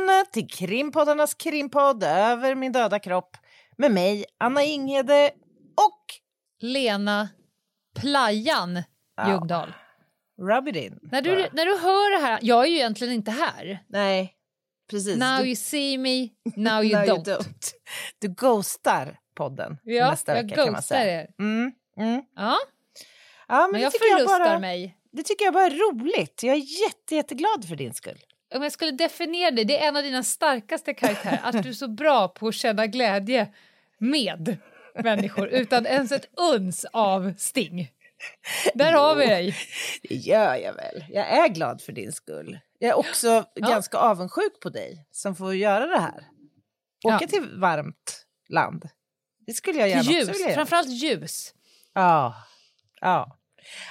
Välkomna till krimpoddarnas krimpodd Över min döda kropp med mig, Anna Inghede och Lena Playan Ja. Ljungdahl. Rub it in. När du, när du hör det här, jag är ju egentligen inte här. Nej, precis. Now du, you see me, now you, now don't. Du ghostar podden Ja, nästa jag vecka kan man ghostar er. Mm, mm. Ja, Ja, men, men jag tycker jag, förlustar bara, mig. det tycker jag bara är roligt. Jag är jätte, jätteglad för din skull. Om jag skulle definiera dig, det är en av dina starkaste karaktärer, att du är så bra på att känna glädje med människor utan ens ett uns av sting. Där har vi dig. Det gör jag väl. Jag är glad för din skull. Jag är också ganska avundsjuk på dig som får göra det här. Åka Ja. till varmt land. Det skulle jag gärna också Ljus, vilja göra. framförallt ljus. Ja. ja.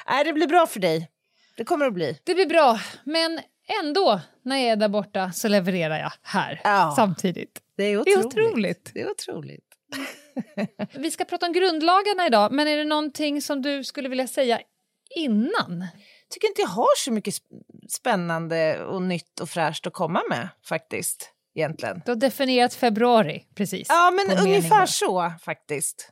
Nej, det blir bra för dig. Det kommer att bli. Det blir bra, men ändå när jag är där borta så levererar jag här Ja. samtidigt. Det är Det är otroligt. otroligt. Det är otroligt. Vi ska prata om grundlagarna idag, men är det någonting som du skulle vilja säga innan? tycker inte jag har så mycket sp- spännande och nytt och fräscht att komma med faktiskt. Egentligen. Du har definierat februari precis. Ja, men ungefär så faktiskt.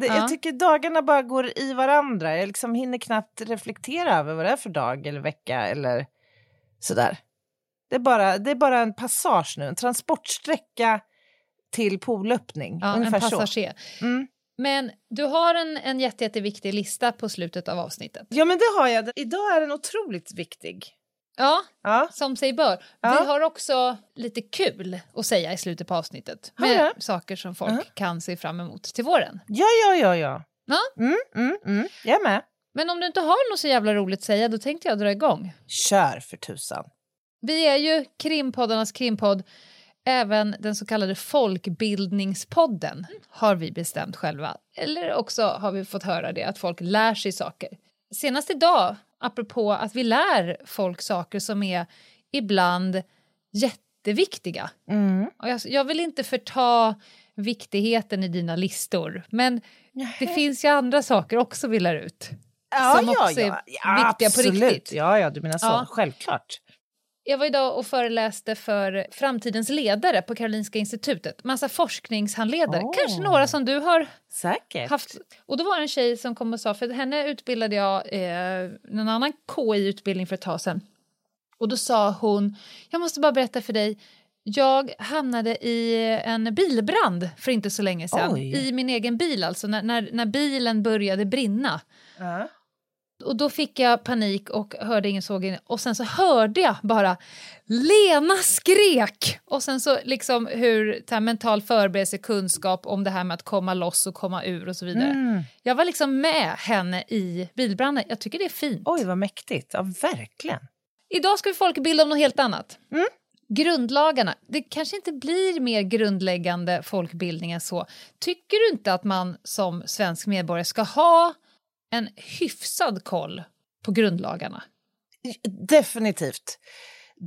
Det, Ja. Jag tycker dagarna bara går i varandra. Jag liksom hinner knappt reflektera över vad det är för dag eller vecka eller sådär. Det är bara, det är bara en passage nu, en transportsträcka till poolöppning. Ja, en ungefär så. passager. Mm. Men du har en, en jätte, jätteviktig lista på slutet av avsnittet. Ja, men det har jag. Idag är den otroligt viktig. Ja, Ja, som sig bör. Ja. Vi har också lite kul att säga i slutet på avsnittet. Med det? saker som folk Ja. kan se fram emot till våren. ja, ja, ja. ja. Ja. Mm, mm, mm. Jag är med. Men om du inte har något så jävla roligt att säga, då tänkte jag dra igång. Kör för tusan. Vi är ju krimpoddarnas krimpodd. Även den så kallade folkbildningspodden har vi bestämt själva. Eller också har vi fått höra det, att folk lär sig saker. Senast idag, apropå att vi lär folk saker som är ibland jätteviktiga. Mm. Och jag, jag vill inte förta viktigheten i dina listor, men det finns ju andra saker också vi lär ut. Ja, Som också är ja. ja viktiga på absolut. riktigt. Ja, ja, du menar så. Självklart. Jag var idag och föreläste för framtidens ledare på Karolinska institutet. Massa forskningshandledare, Åh. kanske några som du har Säkert. haft. Och då var det en tjej som kom och sa, för henne utbildade jag eh, en annan KI-utbildning för ett tag sedan. Och då sa hon, jag måste bara berätta för dig, jag hamnade i en bilbrand för inte så länge sedan. Oj. I min egen bil alltså, när, när, när bilen började brinna. Ja. Och då fick jag panik och hörde ingen såg in. Och sen så hörde jag bara Lena skrek! Och sen så liksom hur här, mental förberedelse, kunskap om det här med att komma loss och komma ur och så vidare. Mm. Jag var liksom med henne i bilbranden. Jag tycker det är fint. Oj, vad mäktigt. Ja, verkligen. Idag ska vi folkbilda om något helt annat. Mm. Grundlagarna. Det kanske inte blir mer grundläggande folkbildning än så. Tycker du inte att man som svensk medborgare ska ha en hyfsad koll på grundlagarna? Definitivt.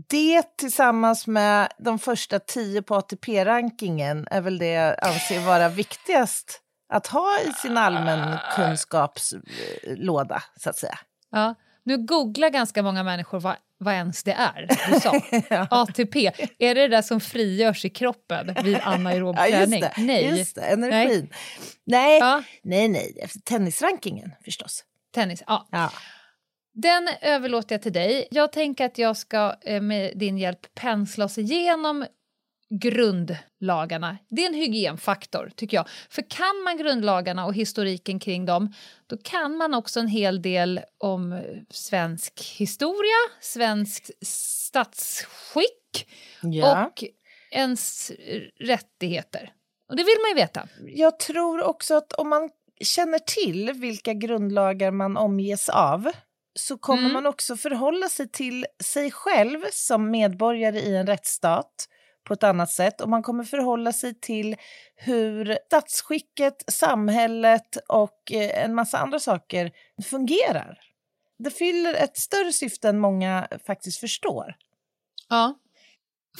Det tillsammans med de första tio på ATP-rankingen är väl det jag anser vara viktigast att ha i sin allmän kunskapslåda, så att säga. Ja. Nu googlar ganska många människor vad, vad ens det är du sa. ATP, är det det där som frigörs i kroppen vid anaerob Ja, träning? det. Nej. Just det. Energin. Nej, Ja, nej, nej. Tennisrankingen förstås. tennis. Ja. Ja. Den överlåter jag till dig. Jag tänker att jag ska eh, med din hjälp pensla oss igenom grundlagarna. Det är en hygienfaktor, tycker jag. För kan man grundlagarna och historiken kring dem, då kan man också en hel del om eh, svensk historia, svensk statsskick Ja. och ens rättigheter. Och det vill man ju veta. Jag tror också att om man känner till vilka grundlagar man omges av så kommer Mm. man också förhålla sig till sig själv som medborgare i en rättsstat på ett annat sätt och man kommer förhålla sig till hur statsskicket, samhället och eh, en massa andra saker fungerar. Det fyller ett större syfte än många faktiskt förstår. Ja.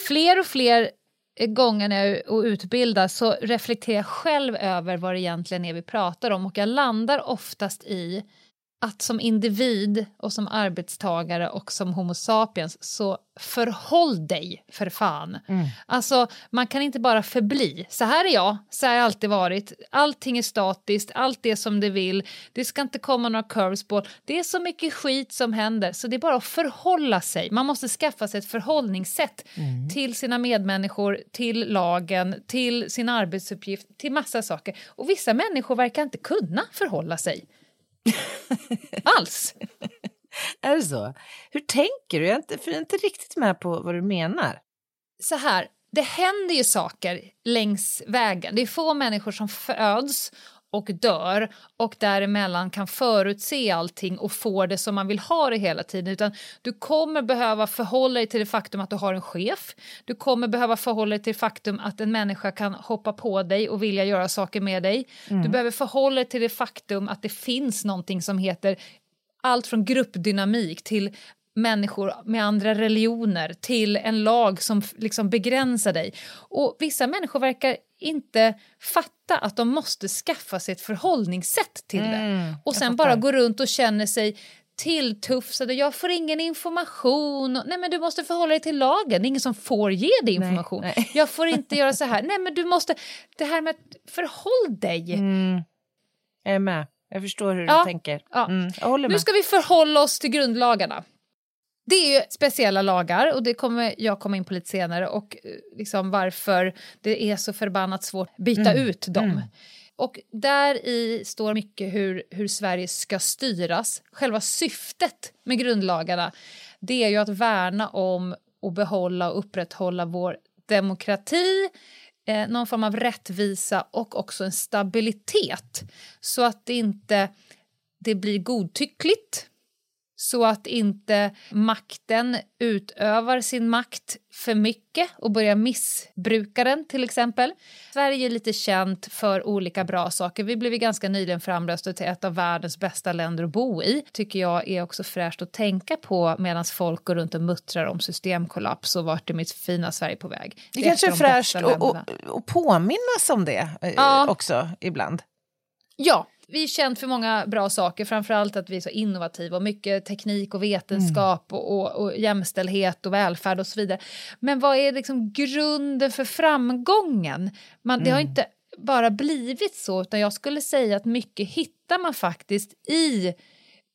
Fler och fler gånger när jag är och utbildar så reflekterar jag själv över vad det egentligen är vi pratar om och jag landar oftast i att som individ och som arbetstagare och som homo sapiens så förhåll dig för fan. Alltså man kan inte bara förbli. Så här är jag, så här har jag alltid varit. Allting är statiskt, allt är som det vill. Det ska inte komma några curvesball. Det är så mycket skit som händer så det är bara att förhålla sig. Man måste skaffa sig ett förhållningssätt till sina medmänniskor, till lagen, till sin arbetsuppgift, till massa saker. Och vissa människor verkar inte kunna förhålla sig. Alls. Är det så? Hur tänker du? Jag är inte, för jag är inte riktigt med på vad du menar. så här, det händer ju saker längs vägen. Det är få människor som föds och dör och däremellan kan förutse allting och få det som man vill ha det hela tiden. Utan du kommer behöva förhålla dig till det faktum att du har en chef. Du kommer behöva förhålla dig till det faktum att en människa kan hoppa på dig och vilja göra saker med dig. Du behöver förhålla dig till det faktum att det finns någonting som heter allt från gruppdynamik till människor med andra religioner till en lag som liksom begränsar dig. Och vissa människor verkar inte fatta att de måste skaffa sig ett förhållningssätt till det. Och sen bara gå runt och känner sig tilltufsade, jag får ingen information. Nej men du måste förhålla dig till lagen, det är ingen som får ge dig information. nej. Jag får inte göra så här. Nej men du måste, det här med att förhåll dig. Jag är med. Jag förstår hur Ja, du tänker. ja. Mm, med. Nu ska vi förhålla oss till grundlagarna. Det är ju speciella lagar och det kommer jag komma in på lite senare och eh, liksom varför det är så förbannat svårt att byta ut dem. Och där i står mycket hur, hur Sverige ska styras. Själva syftet med grundlagarna det är ju att värna om och behålla och upprätthålla vår demokrati, eh, någon form av rättvisa och också en stabilitet så att det inte det blir godtyckligt så att inte makten utövar sin makt för mycket och börjar missbruka den till exempel. Sverige är lite känt för olika bra saker. Vi blev ganska nyligen framröstade till ett av världens bästa länder att bo i. Tycker jag är också fräscht att tänka på medan folk går runt och muttrar om systemkollaps och vart är mitt fina Sverige på väg. Det kanske är fräscht att påminnas om det eh, Ja. också ibland. Ja, vi är känt för många bra saker, framförallt att vi är så innovativa och mycket teknik och vetenskap och, och, och jämställdhet och välfärd och så vidare. Men vad är liksom grunden för framgången? Man, Det har inte bara blivit så, utan jag skulle säga att mycket hittar man faktiskt i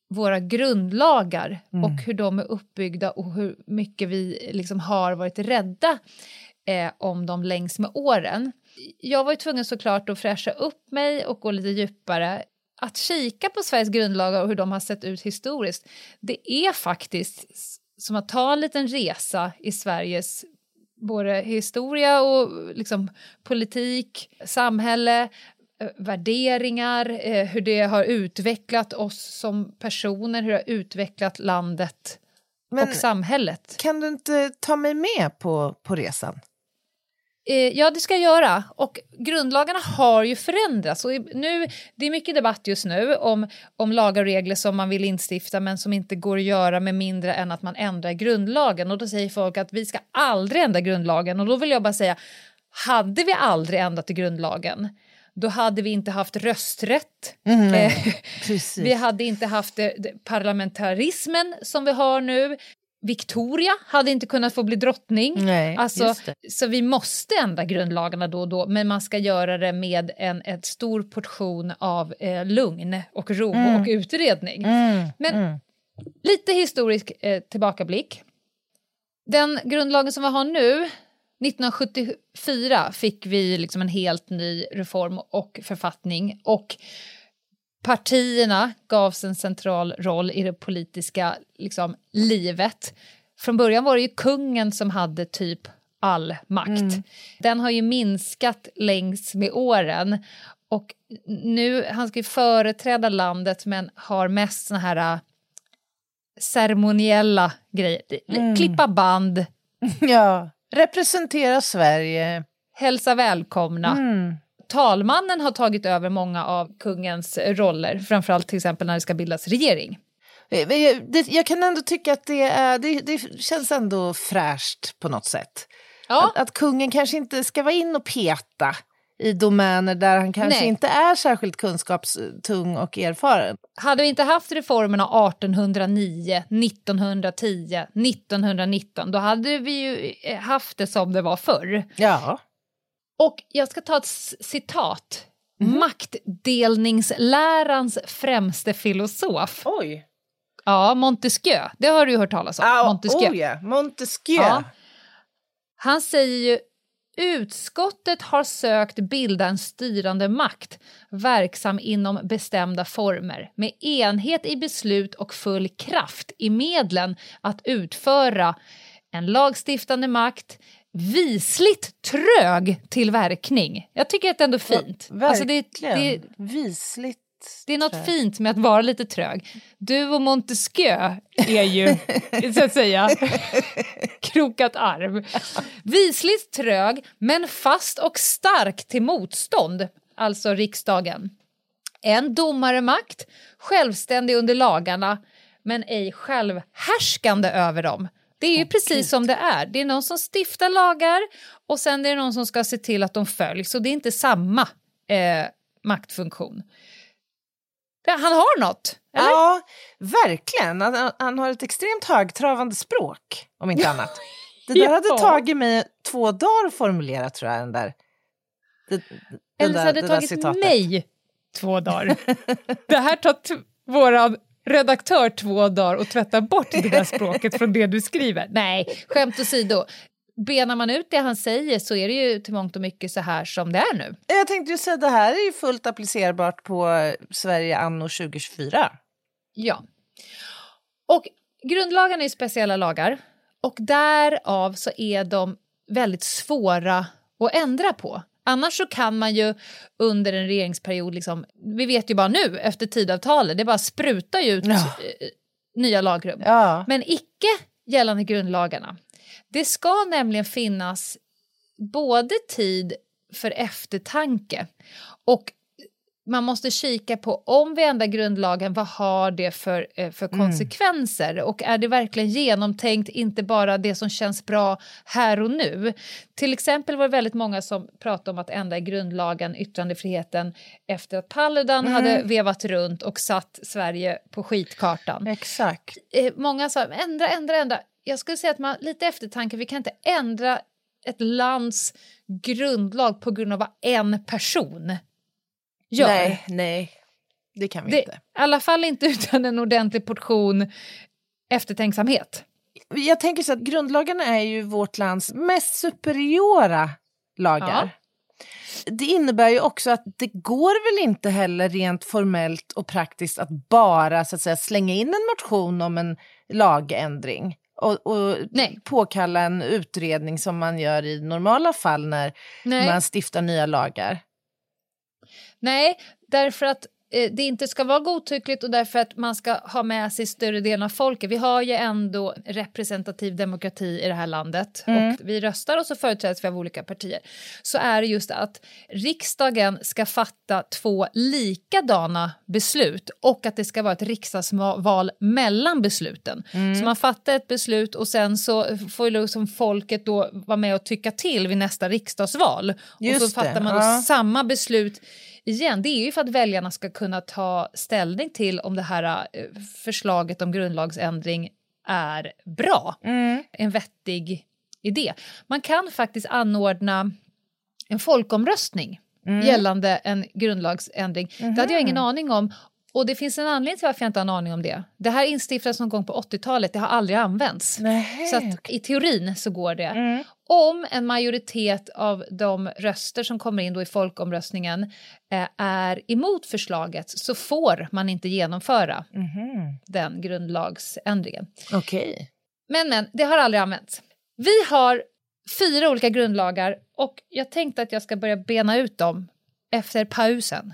våra grundlagar och hur de är uppbyggda och hur mycket vi liksom har varit rädda eh, om dem längs med åren. Jag var ju tvungen såklart att fräscha upp mig och gå lite djupare. Att kika på Sveriges grundlagar och hur de har sett ut historiskt, det är faktiskt som att ta en liten resa i Sveriges både historia och liksom politik, samhälle, eh, värderingar, eh, hur det har utvecklat oss som personer, hur det har utvecklat landet Men- och samhället. Kan du inte ta mig med på, på resan? Eh, ja, det ska jag göra. Och grundlagarna har ju förändrats. Och nu, det är mycket debatt just nu om, om lagar och regler som man vill instifta men som inte går att göra med mindre än att man ändrar grundlagen. Och då säger folk att vi ska aldrig ändra grundlagen. Och då vill jag bara säga, hade vi aldrig ändrat i grundlagen då hade vi inte haft rösträtt. Eh, Precis. vi hade inte haft det, parlamentarismen som vi har nu. Victoria hade inte kunnat få bli drottning. Nej, alltså, så vi måste ändra grundlagarna då och då, men man ska göra det med en ett stor portion av eh, lugn och ro Mm. och utredning. Men lite historisk eh, tillbakablick. Den grundlagen som vi har nu, 1974 fick vi liksom en helt ny reform och författning och partierna gavs en central roll i det politiska liksom, livet. Från början var det ju kungen som hade typ all makt. Den har ju minskat längs med åren. Och nu, han ska ju företräda landet men har mest såna här äh, ceremoniella grejer. Klippa band, Ja, representera Sverige. hälsa välkomna. Mm. Talmannen har tagit över många av kungens roller, framförallt till exempel när det ska bildas regering. Eh, jag kan ändå tycka att det, är, det, det känns ändå fräscht på något sätt. Ja, Att, att kungen kanske inte ska vara in och peta i domäner där han kanske Nej. inte är särskilt kunskapstung och erfaren. hade vi inte haft reformerna 1809, 1910, 1919 då hade vi ju eh, haft det som det var förr. Ja. Och jag ska ta ett citat. Maktdelningslärans främste filosof. Oj. Ja, Montesquieu. Det har du ju hört talas om. Ah, Montesquieu. Oh ja, Montesquieu. Ja. Han säger ju Utskottet har sökt bilda en styrande makt verksam inom bestämda former med enhet i beslut och full kraft i medlen att utföra en lagstiftande makt visligt trög till verkning. Jag tycker att det är ändå fint. Alltså det, det, Visligt. det är något trög. fint med att vara lite trög. Du och Montesquieu är ju, så att säga, krokat arm. Visligt trög, men fast och stark till motstånd, alltså riksdagen. En domaremakt, självständig under lagarna, men ej självhärskande över dem. Det är ju precis som det är. Det är någon som stiftar lagar och sen är det någon som ska se till att de följs. Och det är inte samma eh, maktfunktion. Han har något, eller? Ja, verkligen. Han, han har ett extremt högtravande språk, om inte annat. Det där Ja. hade tagit mig två dagar att formulera, tror jag. Den där, det, Eller så hade det tagit citatet. mig två dagar. det här tar våran redaktör två dagar att tvätta bort det där språket från det du skriver. Nej, skämt åsido. Benar man ut det han säger så är det ju till mångt och mycket så här som det är nu. Jag tänkte ju säga det här är ju fullt applicerbart på Sverige anno 2024. Ja. Och grundlagarna är speciella lagar och därav så är de väldigt svåra att ändra på. Annars så kan man ju under en regeringsperiod, liksom, vi vet ju bara nu efter tidavtalet, det bara sprutar ju ut Ja. eh, nya lagrum. Ja. Men icke gällande grundlagarna. Det ska nämligen finnas både tid för eftertanke och man måste kika på om vi ändrar grundlagen, vad har det för, eh, för konsekvenser? Och är det verkligen genomtänkt, inte bara det som känns bra här och nu? Till exempel var det väldigt många som pratade om att ändra i grundlagen, yttrandefriheten, efter att Paludan hade vevat runt och satt Sverige på skitkartan Exakt. eh, många sa ändra, ändra, ändra. Jag skulle säga att man lite eftertanke, vi kan inte ändra ett lands grundlag på grund av vad en person gör. Nej, nej. Det kan vi Det, I inte. alla fall inte utan en ordentlig portion eftertänksamhet. Jag tänker så att grundlagarna är ju vårt lands mest superiora lagar. Det innebär ju också att det går väl inte heller rent formellt och praktiskt att bara så att säga, slänga in en motion om en lagändring och, och påkalla en utredning som man gör i normala fall när Nej. man stiftar nya lagar. Nej, därför att eh, det inte ska vara godtyckligt och därför att man ska ha med sig större delen av folket. Vi har ju ändå representativ demokrati i det här landet och vi röstar och så företräds vi av olika partier. Så är det just att riksdagen ska fatta två likadana beslut och att det ska vara ett riksdagsval mellan besluten. Så man fattar ett beslut och sen så får liksom folket då vara med och tycka till vid nästa riksdagsval. och Just så det, fattar man då ja. samma beslut igen. Det är ju för att väljarna ska kunna ta ställning till om det här eh, förslaget om grundlagsändring är bra. En vettig idé. Man kan faktiskt anordna en folkomröstning gällande en grundlagsändring. Det hade jag ingen aning om. Och det finns en anledning till varför jag inte har en aning om det. Det här instiftades någon gång på 80-talet, det har aldrig använts. Nej, Så att i teorin så går det. Om en majoritet av de röster som kommer in då i folkomröstningen eh, är emot förslaget så får man inte genomföra den grundlagsändringen. Okej. Men, men, det har aldrig använts. Vi har fyra olika grundlagar och jag tänkte att jag ska börja bena ut dem efter pausen.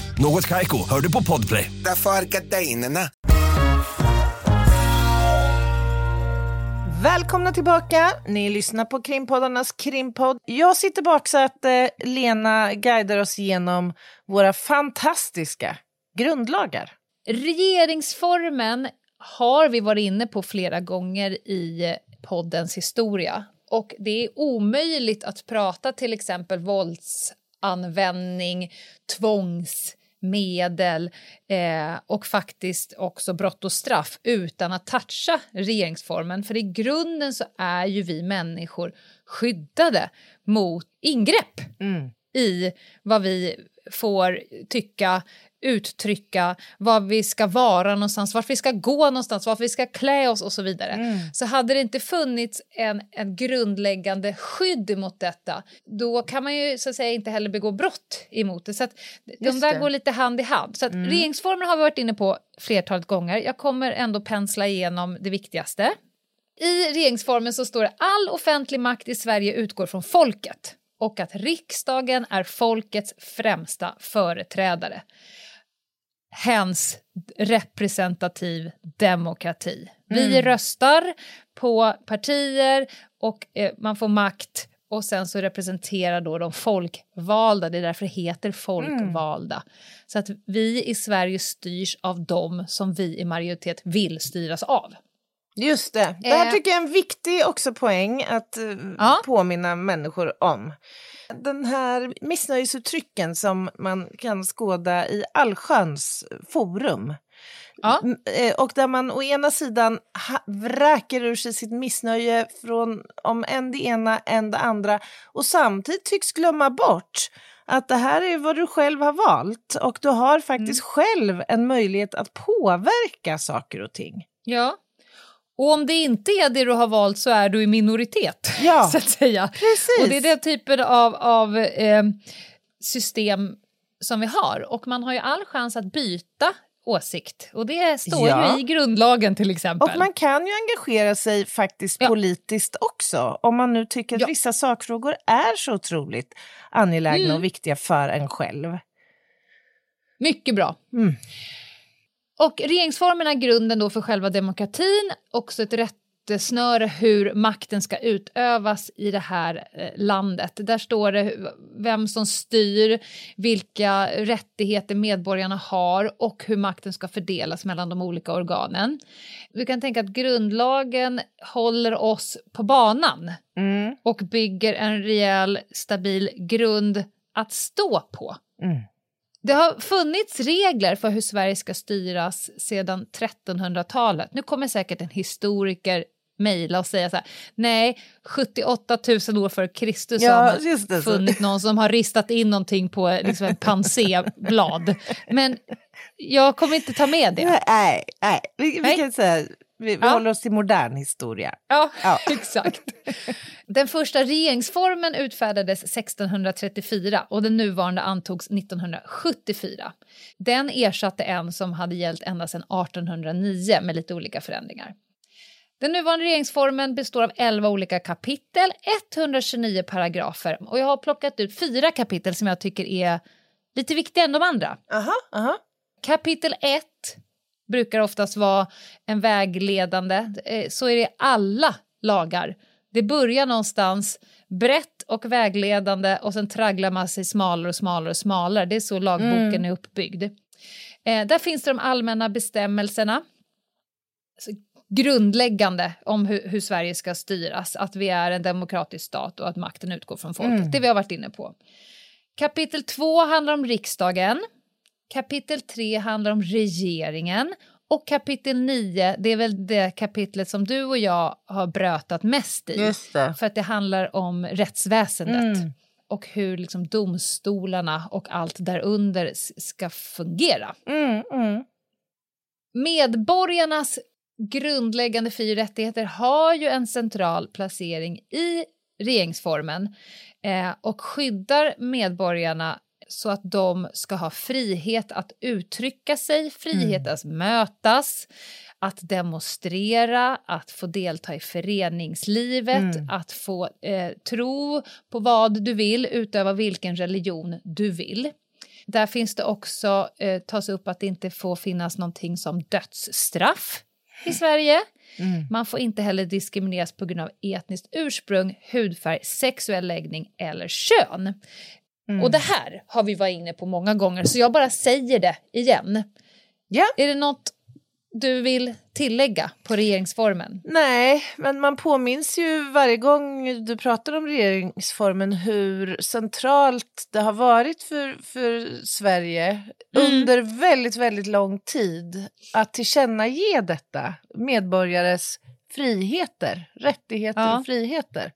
Något Kaiko, hör du på Podplay. Därför är gardinerna. Välkomna tillbaka! Ni lyssnar på krimpoddarnas krimpodd. Jag sitter baksatt. Eh, Lena guidar oss igenom våra fantastiska grundlagar. Regeringsformen har vi varit inne på flera gånger i poddens historia. Och det är omöjligt att prata till exempel våldsanvändning, tvångsmedel eh, och faktiskt också brott och straff utan att toucha regeringsformen. För i grunden så är ju vi människor skyddade mot ingrepp i vad vi får tycka, uttrycka, vad vi ska vara någonstans, vart vi ska gå någonstans, vart vi ska klä oss och så vidare. Så hade det inte funnits en, en grundläggande skydd mot detta, då kan man ju så att säga inte heller begå brott emot det. Så att de där det. går lite hand i hand. Så att regeringsformen har vi varit inne på flertalet gånger. Jag kommer ändå pensla igenom det viktigaste. I regeringsformen så står det all offentlig makt i Sverige utgår från folket och att riksdagen är folkets främsta företrädare. Hens representativ demokrati. Vi röstar på partier och eh, man får makt och sen så representerar då de folkvalda, det är därför det heter folkvalda. Så att vi i Sverige styrs av dem som vi i majoritet vill styras av. Just det. Det här Eh. tycker jag är en viktig också poäng att eh, Ja. påminna människor om. Den här missnöjesuttrycken som man kan skåda i allsköns forum. Ja. Eh, Och där man å ena sidan vräker ur sig sitt missnöje från om en det ena, en det andra och samtidigt tycks glömma bort att det här är vad du själv har valt och du har faktiskt själv en möjlighet att påverka saker och ting. Ja. Och om det inte är det du har valt så är du i minoritet, Ja. så att säga. Precis. Och det är den typen av, av eh, system som vi har. Och man har ju all chans att byta åsikt. Och det står Ja. ju i grundlagen till exempel. Och man kan ju engagera sig faktiskt Ja. politiskt också om man nu tycker att Ja. vissa sakfrågor är så otroligt angelägna Mm. och viktiga för en själv. Mycket bra. Mm. Och regeringsformen är grunden då för själva demokratin, också ett rättesnöre hur makten ska utövas i det här eh, landet. Där står det vem som styr, vilka rättigheter medborgarna har och hur makten ska fördelas mellan de olika organen. Du kan tänka att grundlagen håller oss på banan Mm. och bygger en rejäl, stabil grund att stå på. Mm. Det har funnits regler för hur Sverige ska styras sedan 1300-talet. Nu kommer säkert en historiker mejla och säga så här, nej, 78 000 år före Kristus Ja, har man funnit någon som har ristat in någonting på liksom ett panséblad. Men jag kommer inte ta med det. Nej, nej. Vi, vi Nej. kan säga vi, vi Ja. håller oss till modern historia. Ja, Ja. exakt. Den första regeringsformen utfärdades 1634 och den nuvarande antogs 1974. Den ersatte en som hade gällt ända sedan 1809 med lite olika förändringar. Den nuvarande regeringsformen består av 11 olika kapitel, 129 paragrafer och jag har plockat ut fyra kapitel som jag tycker är lite viktigare än de andra. Aha, aha. Kapitel 1 brukar oftast vara en vägledande. Eh, Så är det i alla lagar. Det börjar någonstans brett och vägledande och sen tragglar man sig smalare och smalare och smalare. Det är så lagboken Mm. är uppbyggd. Eh, där finns det de allmänna bestämmelserna. Alltså, grundläggande om hur, hur Sverige ska styras, att vi är en demokratisk stat och att makten utgår från folket. Mm. Det vi har varit inne på. Kapitel 2 handlar om riksdagen. Kapitel 3 handlar om regeringen. Och kapitel 9, det är väl det kapitlet som du och jag har brötat mest i. För att det handlar om rättsväsendet Mm. och hur liksom domstolarna och allt därunder ska fungera. Mm, mm. Medborgarnas grundläggande fri och rättigheter har ju en central placering i regeringsformen eh, och skyddar medborgarna så att de ska ha frihet att uttrycka sig, frihet att mötas, att demonstrera, att få delta i föreningslivet, att få eh, tro på vad du vill, utöva vilken religion du vill. Där finns det också eh, tas upp att det inte får finnas någonting som dödsstraff i Sverige. Man får inte heller diskrimineras på grund av etniskt ursprung, hudfärg, sexuell läggning eller kön. Och det här har vi varit inne på många gånger, så jag bara säger det igen. Ja. Är det något du vill tillägga på regeringsformen? Nej, men man påminns ju varje gång du pratar om regeringsformen hur centralt det har varit för, för Sverige under väldigt, väldigt lång tid att tillkännage detta, medborgares friheter, rättigheter Ja. och friheter.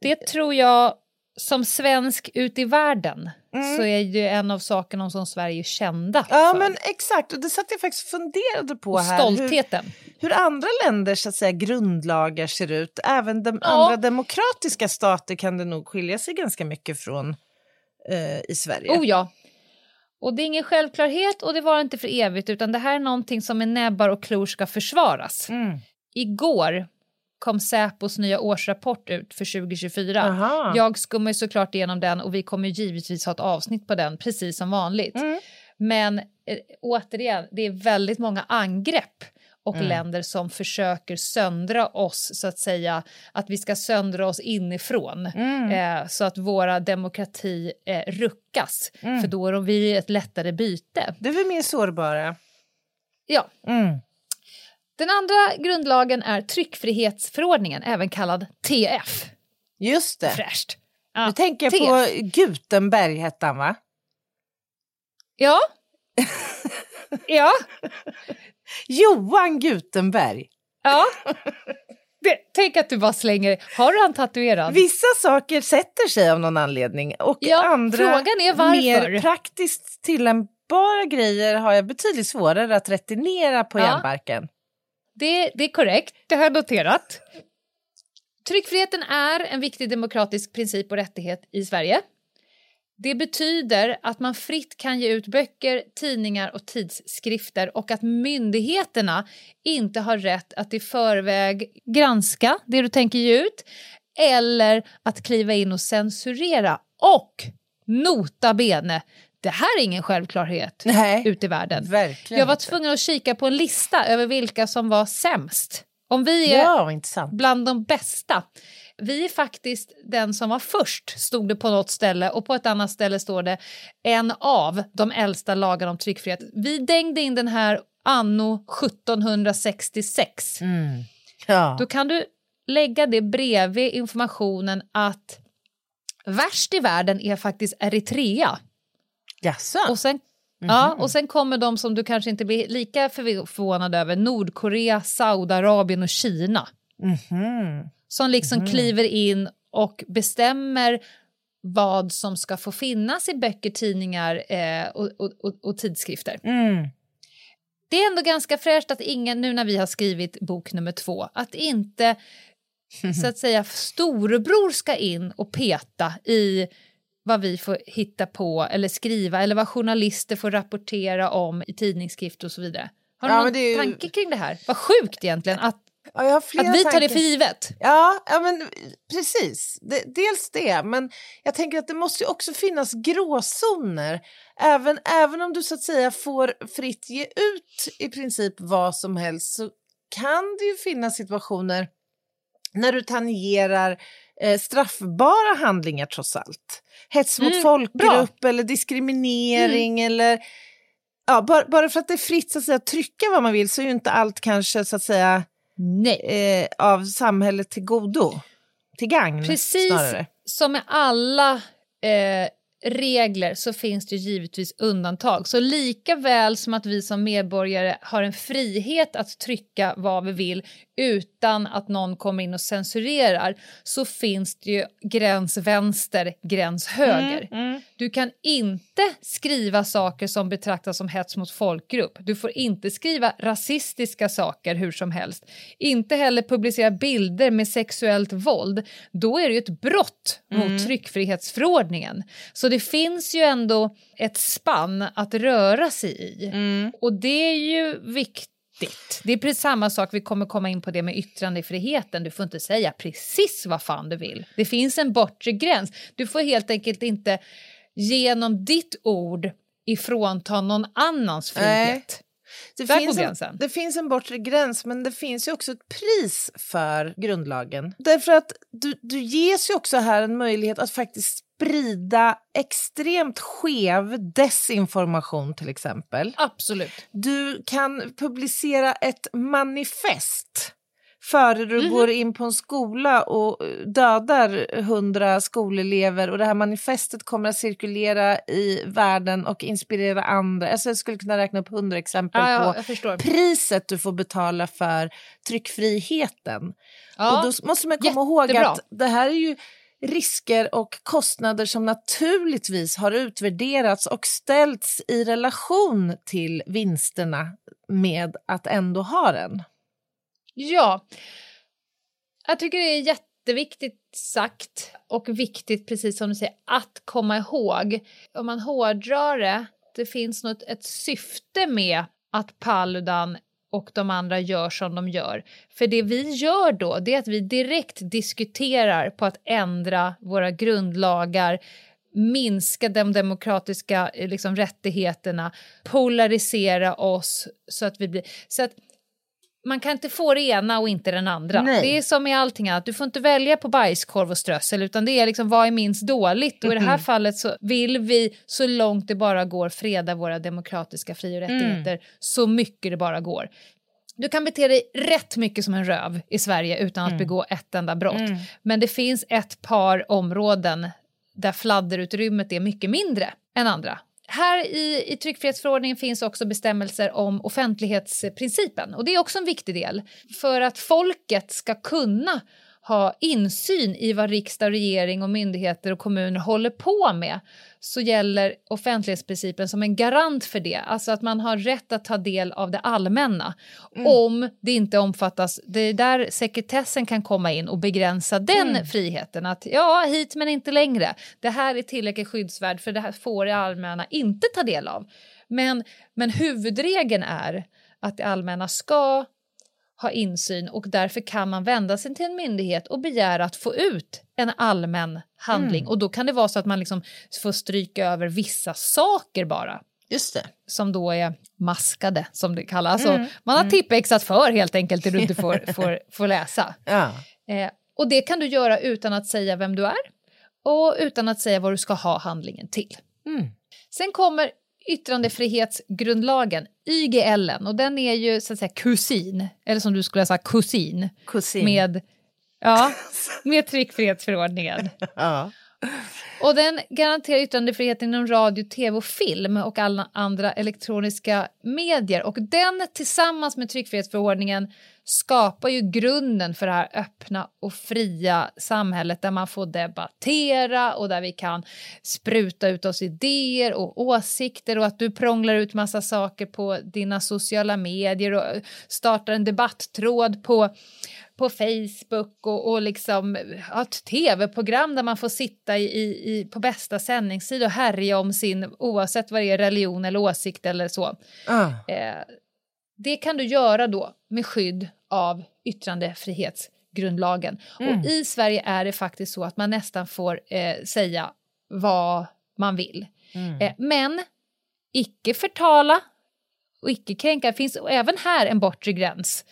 Det tror jag, som svensk ut i världen, så är ju en av sakerna som Sverige är kända Ja, för. men exakt. Och det satt jag faktiskt funderade på och här. Hur, stoltheten. hur andra länders så att säga, grundlagar ser ut. Även de Ja. andra demokratiska stater kan det nog skilja sig ganska mycket från eh, i Sverige. Oh ja. Och det är ingen självklarhet och det var inte för evigt utan det här är någonting som med näbbar och klor ska försvaras. Mm. Igår kom Säpos nya årsrapport ut för 2024. Aha. Jag skummar ju såklart igenom den och vi kommer givetvis ha ett avsnitt på den precis som vanligt. Mm. Men eh, återigen, det är väldigt många angrepp och Mm. länder som försöker söndra oss, så att säga, att vi ska söndra oss inifrån Mm. eh, så att våra demokrati eh, ruckas, Mm. för då är vi ett lättare byte. Det är väl mer sårbara. Ja. Den andra grundlagen är tryckfrihetsförordningen, även kallad TF. Just det. Fräscht. Nu Ja, tänker jag TF. på Gutenberg hette han va? Ja. ja. Johan Gutenberg. Ja. Det, tänk att du bara slänger... Har du han tatuerad? Vissa saker sätter sig av någon anledning och Ja, andra mer praktiskt tillämpbara grejer har jag betydligt svårare att returnera på Ja. järnbarken. Det, det är korrekt, det har jag noterat. Tryckfriheten är en viktig demokratisk princip och rättighet i Sverige. Det betyder att man fritt kan ge ut böcker, tidningar och tidskrifter och att myndigheterna inte har rätt att i förväg granska det du tänker ge ut eller att kliva in och censurera. Och nota bene, det här är ingen självklarhet Nej, ute i världen. Jag var tvungen att kika på en lista över vilka som var sämst. Om vi är Ja, bland de bästa. Vi är faktiskt den som var först, stod det på något ställe och på ett annat ställe står det en av de äldsta lagarna om tryckfrihet. Vi dängde in den här anno 1766. Mm. Ja. Då kan du lägga det bredvid informationen att värst i världen är faktiskt Eritrea. Jaså? Och sen, ja, och sen kommer de som du kanske inte blir lika förv- förvånad över, Nordkorea, Saudiarabien och Kina. Mhm. Som liksom kliver in och bestämmer vad som ska få finnas i böcker, tidningar eh, och, och, och, och tidskrifter. Mm. Det är ändå ganska fräscht att ingen, nu när vi har skrivit bok nummer två, att inte så att säga storebror ska in och peta i vad vi får hitta på eller skriva eller vad journalister får rapportera om i tidningsskrifter och så vidare. Har du Ja, någon ju- tanke kring det här? Vad sjukt egentligen att, Ja, att vi tar det tankar. för givet. Ja, ja men precis. Det, dels det, men jag tänker att det måste ju också finnas gråzoner. Även, även om du så att säga får fritt ge ut i princip vad som helst så kan det ju finnas situationer när du tangerar eh, straffbara handlingar trots allt. Hets mot Mm, folkgrupp eller diskriminering eller... Ja, bara, bara för att det är fritt så att säga, trycka vad man vill så är ju inte allt kanske så att säga eh, av samhället till godo. Till gagn Precis snarare. som med alla eh, regler så finns det givetvis undantag. Så lika väl som att vi som medborgare har en frihet att trycka vad vi vill utan att någon kommer in och censurerar så finns det ju gräns vänster, gräns höger. Mm, mm. Du kan inte skriva saker som betraktas som hets mot folkgrupp. Du får inte skriva rasistiska saker hur som helst. Inte heller publicera bilder med sexuellt våld. Då är det ju ett brott mot tryckfrihetsförordningen. Så det finns ju ändå ett spann att röra sig i. Och det är ju viktigt. Det är precis samma sak, vi kommer komma in på det med yttrandefriheten. Du får inte säga precis vad fan du vill. Det finns en bortre gräns. Du får helt enkelt inte genom ditt ord ifrånta någon annans frihet. Det, Där finns en, det finns en bortre gräns, men det finns ju också ett pris för grundlagen. Därför att du, du ges ju också här en möjlighet att faktiskt sprida extremt skev desinformation till exempel. Absolut. Du kan publicera ett manifest före du Mhm. går in på en skola och eh, dödar hundra skolelever och det här manifestet kommer att cirkulera i världen och inspirera andra. Alltså jag skulle kunna räkna upp hundra exempel Ja, ja, på priset du får betala för tryckfriheten. Ja, och då måste man komma ihåg jättebra. att det här är ju risker och kostnader som naturligtvis har utvärderats och ställts i relation till vinsterna med att ändå ha den. Ja, jag tycker det är jätteviktigt sagt och viktigt, precis som du säger, att komma ihåg. Om man hårdrar det, det finns något, ett syfte med att Paludan och de andra gör som de gör. För det vi gör då, det är att vi direkt diskuterar på att ändra våra grundlagar minska de demokratiska eh, liksom, rättigheterna, polarisera oss så att vi blir... Så att man kan inte få det ena och inte den andra. Nej. Det är som i allting annat, du får inte välja på bajskorv och strössel utan det är liksom vad är minst dåligt och i det här fallet så vill vi så långt det bara går freda våra demokratiska fri och rättigheter så mycket det bara går. Du kan bete dig rätt mycket som en röv i Sverige utan att begå ett enda brott. Men det finns ett par områden där fladderutrymmet är mycket mindre än andra. Här i, i tryckfrihetsförordningen finns också bestämmelser om offentlighetsprincipen och det är också en viktig del. För att folket ska kunna ha insyn i vad riksdag, regering och myndigheter och kommuner håller på med så gäller offentlighetsprincipen som en garant för det. Alltså att man har rätt att ta del av det allmänna om det inte omfattas. Det är där sekretessen kan komma in och begränsa den friheten. Att ja, hit men inte längre. Det här är tillräckligt skyddsvärd för det här får det allmänna inte ta del av. Men, men huvudregeln är att det allmänna ska ha insyn och därför kan man vända sig till en myndighet och begära att få ut en allmän handling. Och då kan det vara så att man liksom får stryka över vissa saker bara Just det. som då är maskade, som det kallas. Alltså, man har tippexat för helt enkelt det du inte får, får, får läsa. Ja. Eh, och det kan du göra utan att säga vem du är och utan att säga vad du ska ha handlingen till. Sen kommer yttrandefrihetsgrundlagen, YGL, och den är ju så att säga kusin, eller som du skulle säga kusin, Kusin. med, ja, med tryckfrihetsförordningen. Ja. Och den garanterar yttrandefriheten inom radio, tv och film och alla andra elektroniska medier. Och den tillsammans med tryckfrihetsförordningen skapar ju grunden för det här öppna och fria samhället där man får debattera och där vi kan spruta ut oss idéer och åsikter och att du prånglar ut massa saker på dina sociala medier och startar en debatttråd på på Facebook och, och liksom ja, ett tv-program där man får sitta i, i, på bästa sändningstid och härja om sin, oavsett vad det är, religion eller åsikt eller så. Ah. Eh, det kan du göra då med skydd av yttrandefrihetsgrundlagen. Och i Sverige är det faktiskt så att man nästan får eh, säga vad man vill. Eh, men icke förtala och icke kränka. Det finns även här en bortre gräns.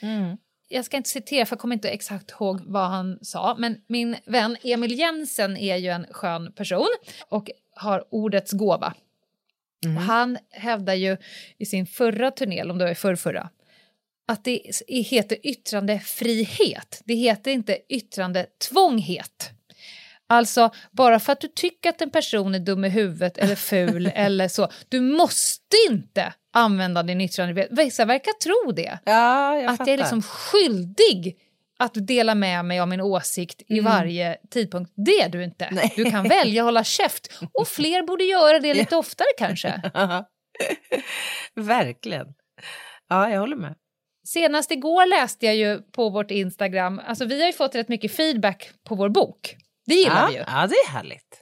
jag ska inte citera för jag kommer inte exakt ihåg vad han sa, men min vän Emil Jensen är ju en skön person och har ordets gåva. Och han hävdar ju i sin förra turné, eller om det var i förrförra, att det heter yttrandefrihet. Det heter inte yttrandetvånghet. Alltså, bara för att du tycker att en person är dum i huvudet eller ful eller så, du måste inte använda din yttrandefrihet. Vissa verkar tro det. Ja, jag att fattar. jag är liksom skyldig att dela med mig av min åsikt i varje tidpunkt. Det är du inte. Nej. Du kan välja att hålla käft. Och fler borde göra det lite oftare kanske. Verkligen. Ja, jag håller med. Senast igår läste jag ju på vårt Instagram, alltså vi har ju fått rätt mycket feedback på vår bok. Det gillar ja, vi ju. Ja, det är härligt.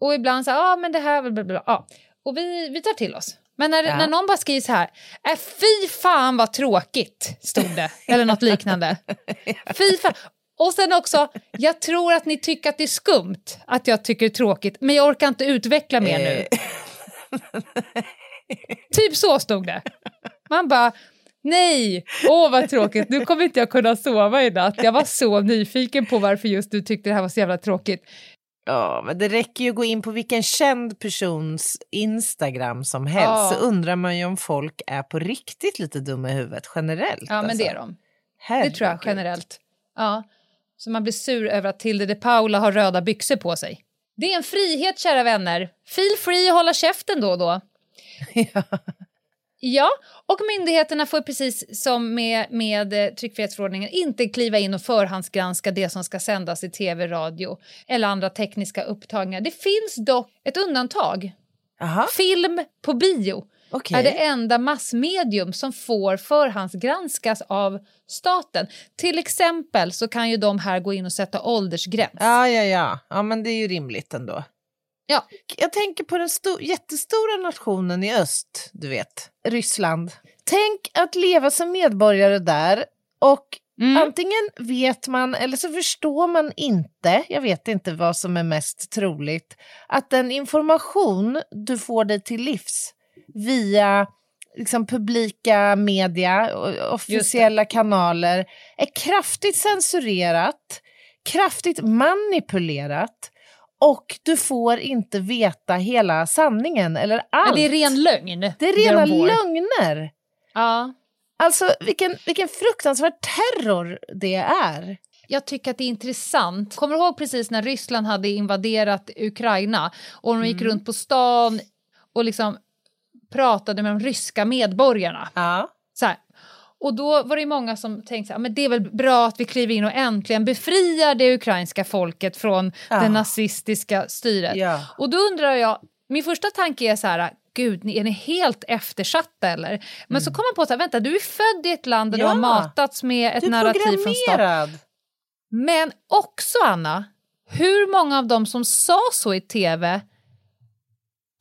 Och ibland så ja ah, men det här, bla, bla, bla. Ja. Och vi, vi tar till oss. Men när, Ja. när någon bara skriver så här, äh, fy fan vad tråkigt, stod det. Eller något liknande. Fy fan. Och sen också, jag tror att ni tycker att det är skumt att jag tycker det är tråkigt, men jag orkar inte utveckla mer nu. Eh, Typ så stod det. Man bara, nej, åh vad tråkigt, nu kommer inte jag kunna sova i natt. Jag var så nyfiken på varför just du tyckte det här var så jävla tråkigt. Ja, men det räcker ju att gå in på vilken känd persons Instagram som helst Ja. så undrar man ju om folk är på riktigt lite dumma i huvudet generellt. Ja, men alltså. det är de. Det tror jag Herregud. generellt. Ja. Så man blir sur över att Tilde de Paula har röda byxor på sig. Det är en frihet, kära vänner. Feel free att hålla käften då och då. Ja, och myndigheterna får precis som med, med eh, tryckfrihetsförordningen inte kliva in och förhandsgranska det som ska sändas i tv, radio eller andra tekniska upptagningar. Det finns dock ett undantag. Jaha, Film på bio okej. är det enda massmedium som får förhandsgranskas av staten. Till exempel så kan ju de här gå in och sätta åldersgräns. Ja, ja, ja. Ja, men det är ju rimligt ändå. Ja. Jag tänker på den sto- jättestora nationen i öst, du vet, Ryssland. Tänk att leva som medborgare där och Mm. antingen vet man eller så förstår man inte, jag vet inte vad som är mest troligt, att den information du får dig till livs via liksom, publika media, och officiella kanaler, är kraftigt censurerat, kraftigt manipulerat och du får inte veta hela sanningen eller allt. Men det är ren lögn. Det är rena de får. lögner. Ja. Alltså vilken, vilken fruktansvärd terror det är. Jag tycker att det är intressant. Kommer du ihåg precis när Ryssland hade invaderat Ukraina och de gick runt på stan och liksom pratade med de ryska medborgarna? Ja. Så här. Och då var det många som tänkte att det är väl bra att vi kliver in och äntligen befriar det ukrainska folket från Ja. det nazistiska styret. Ja. Och då undrar jag, min första tanke är så här, gud, är ni helt eftersatta eller? Men så kom man på så här, vänta, du är född i ett land där Mm. Ja. du har matats med ett narrativ från staten. Men också, Anna, hur många av dem som sa så i tv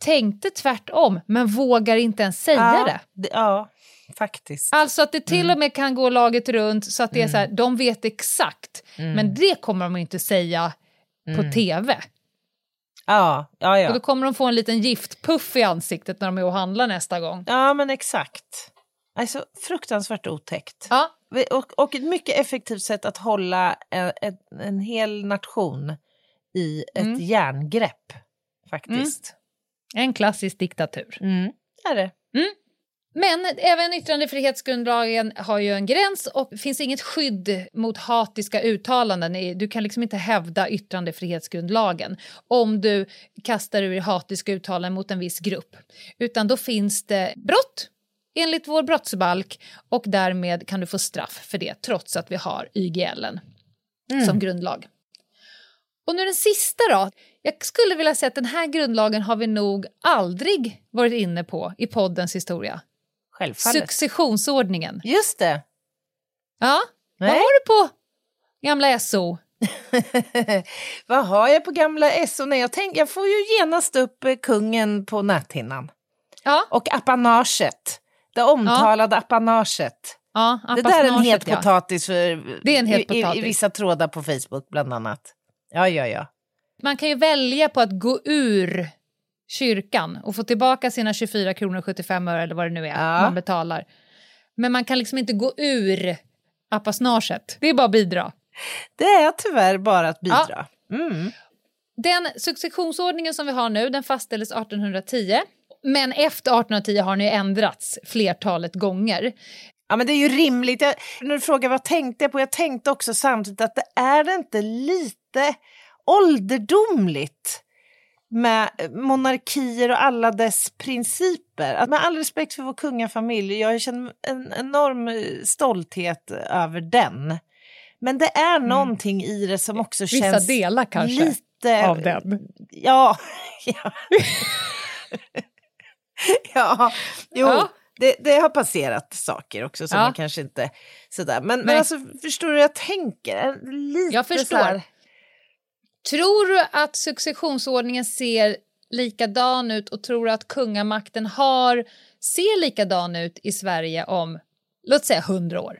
tänkte tvärtom, men vågar inte ens säga ja, det? Ja, faktiskt. Alltså att det till Mm. och med kan gå laget runt så att det är så här, de vet exakt, Mm. men det kommer de inte säga på tv. Ja, ja, ja. Och då kommer de få en liten giftpuff i ansiktet när de är och handlar nästa gång. Ja, men exakt. Alltså, fruktansvärt otäckt. Ja, Och, och ett mycket effektivt sätt att hålla en, en, en hel nation i ett Mm. järngrepp, faktiskt. en klassisk diktatur. Mm. Är det. Men även yttrandefrihetsgrundlagen har ju en gräns och det finns inget skydd mot hatiska uttalanden. Du kan liksom inte hävda yttrandefrihetsgrundlagen om du kastar ur hatiska uttalanden mot en viss grupp. Utan då finns det brott enligt vår brottsbalk och därmed kan du få straff för det trots att vi har YGL som grundlag. Och nu den sista då. Jag skulle vilja säga att den här grundlagen har vi nog aldrig varit inne på i poddens historia. Självfallet. Successionsordningen. Just det. Ja, Nej. vad har du på gamla SO? Vad har jag på gamla SO? Nej, jag, tänk, jag får ju genast upp eh, kungen på näthinnan. Ja, Och apanaget. Det omtalade apanaget. ja Det där är en het ja. potatis för Det är en het i, i, potatis. i vissa trådar på Facebook bland annat. Ja, ja, ja. Man kan ju välja på att gå ur kyrkan och få tillbaka sina 24 kronor och 75 öre eller vad det nu är Ja. man betalar. Men man kan liksom inte gå ur apasnaget. Det är bara att bidra. Det är tyvärr bara att bidra. Mm. Den successionsordningen som vi har nu den fastställdes 1810. Men efter 1810 har den ju ändrats flertalet gånger. Ja, men det är ju rimligt. Jag, när du frågar vad tänkte jag på, jag tänkte också samtidigt att det är det inte lite ålderdomligt med monarkier och alla dess principer. Att med all respekt för vår kungafamilj, jag känner en enorm eh, stolthet över den. Men det är någonting i det som också Vissa känns delar kanske lite... av den. Ja. ja. ja, jo. Ja. Det, det har passerat saker också som Ja. man kanske inte... Sådär. Men, men alltså, förstår du hur jag tänker? Lite Jag förstår. så här- Tror du att successionsordningen ser likadan ut och tror du att kungamakten har, ser likadan ut i Sverige om, låt säga, hundra år?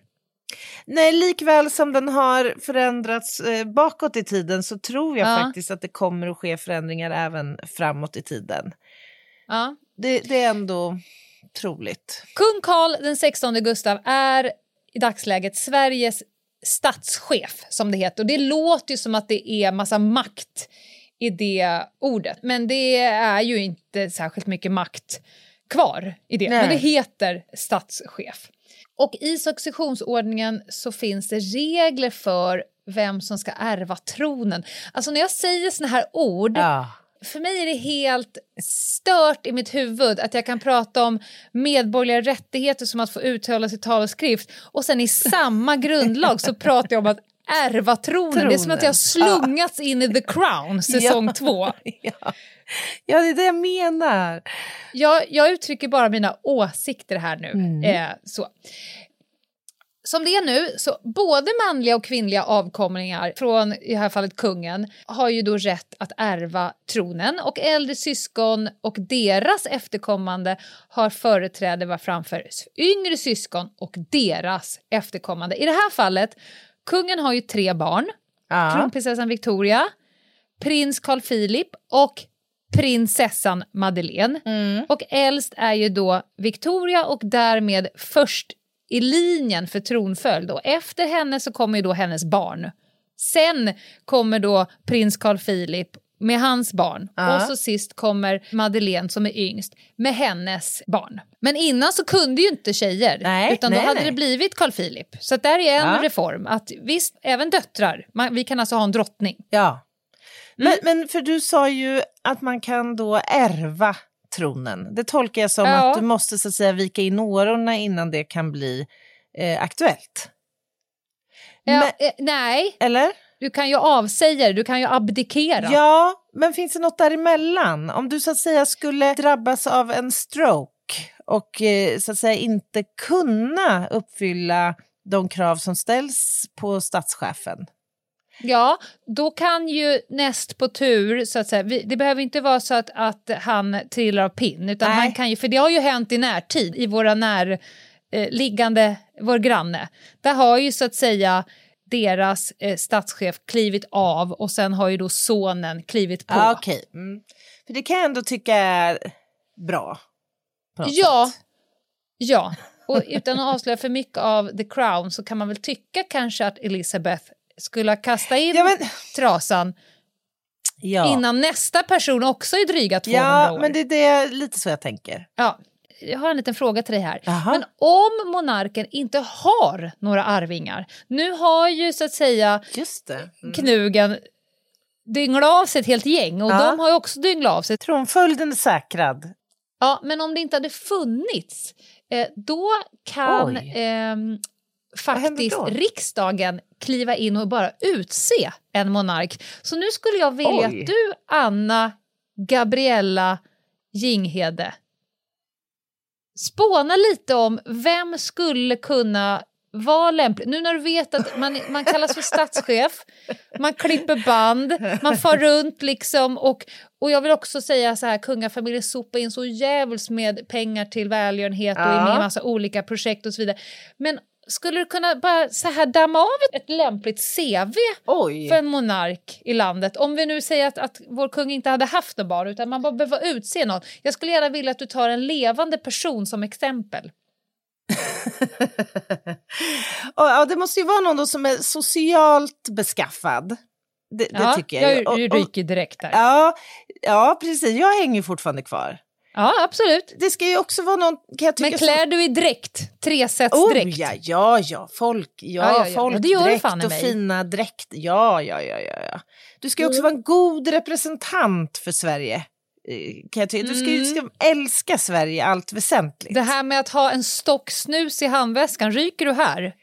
Nej, likväl som den har förändrats eh, bakåt i tiden så tror jag Ja. faktiskt att det kommer att ske förändringar även framåt i tiden. Ja. Det, det är ändå troligt. Kung Carl den 16 Gustav är i dagsläget Sveriges statschef, som det heter. Och det låter ju som att det är massa makt i det ordet, men det är ju inte särskilt mycket makt kvar i det. Nej. Men det heter statschef. Och i successionsordningen så finns det regler för vem som ska ärva tronen. Alltså när jag säger såna här ord Ja. För mig är det helt stört i mitt huvud att jag kan prata om medborgerliga rättigheter som att få uttala sig tal och skrift och sen i samma grundlag så pratar jag om att ärva tronen. Det är som att jag har slungats in i The Crown säsong Ja. två. Ja. ja, det är det jag menar. Jag, jag uttrycker bara mina åsikter här nu. Mm. Eh, så. Som det är nu, så både manliga och kvinnliga avkomlingar från i det här fallet kungen har ju då rätt att ärva tronen och äldre syskon och deras efterkommande har företräde framför yngre syskon och deras efterkommande. I det här fallet, kungen har ju tre barn, Ja. kronprinsessan Victoria, prins Carl Philip och prinsessan Madeleine. Mm. Och äldst är ju då Victoria och därmed först i linjen för tronföljd. Och efter henne så kommer ju då hennes barn. Sen kommer då prins Carl Philip med hans barn. Ja. Och så sist kommer Madeleine som är yngst med hennes barn. Men innan så kunde ju inte tjejer, Nej, utan då nej, hade nej. det blivit Carl Philip. Så där är en Ja. reform. Att visst, även döttrar. Man, vi kan alltså ha en drottning. Ja. Mm. Men, men för du sa ju att man kan då ärva tronen. Det tolkar jag som Ja. att du måste så att säga vika in årorna innan det kan bli eh, aktuellt. Ja, Men, eh, nej, eller? du kan ju avsäga det, du kan ju abdikera. Ja, men finns det något däremellan? Om du så att säga skulle drabbas av en stroke och eh, så att säga inte kunna uppfylla de krav som ställs på statschefen. Ja, då kan ju näst på tur, så att säga, vi, det behöver inte vara så att, att han trillar av pinn, utan Nej. han kan ju, för det har ju hänt i närtid, i våra närliggande, eh, vår granne. Där har ju så att säga deras eh, statschef klivit av och sen har ju då sonen klivit på. Ja, okej. Mm. För det kan jag ändå tycka är bra. Ja, sätt. ja. Och utan att avslöja för mycket av The Crown så kan man väl tycka kanske att Elizabeth skulle ha kastat in Ja, men, trasan ja. innan nästa person också är dryga 200 ja, år. men det, det är lite så jag tänker. ja, jag har en liten fråga till dig här. Jaha. Men om monarken inte har några arvingar, nu har ju så att säga Just. Mm. knugen dynglat av sig ett helt gäng och Ja. de har ju också dynglat av sig. Tronföljden är säkrad. Ja, men om det inte hade funnits, eh, då kan Oj. Faktiskt riksdagen kliva in och bara utse en monark. Så nu skulle jag vilja Oj. att du, Anna Gabriella Jinghede, spåna lite om vem skulle kunna vara lämplig. Nu när du vet att man, man kallas för statschef, man klipper band, man far runt liksom och, och jag vill också säga så här, kungafamiljen sopar in så jävligt med pengar till välgörenhet och är med i Ja. massa olika projekt och så vidare. Men skulle du kunna bara så här damma av ett, ett lämpligt CV Oj. för en monark i landet? Om vi nu säger att, att vår kung inte hade haft några barn utan man bara behöver utse någon. Jag skulle gärna vilja att du tar en levande person som exempel. ja, det måste ju vara någon som är socialt beskaffad. Det, det tycker jag. Jag, ryker direkt där. Ja, ja, precis. Jag hänger fortfarande kvar. Ja, absolut. Det ska ju också vara någon... Kan jag tycka, Men klär som- du i dräkt? Tresets Oh, ja, ja, ja, folk, ja, Ja, ja, ja. folk Ja, det gör du dräkt fan i och mig. fina dräkt. Ja, ja, ja, ja, ja. Du ska ju också vara en god representant för Sverige. eh, Kan jag tycka. Du ska ju ska älska Sverige allt väsentligt. Det här med att ha en stock snus i handväskan, ryker du här?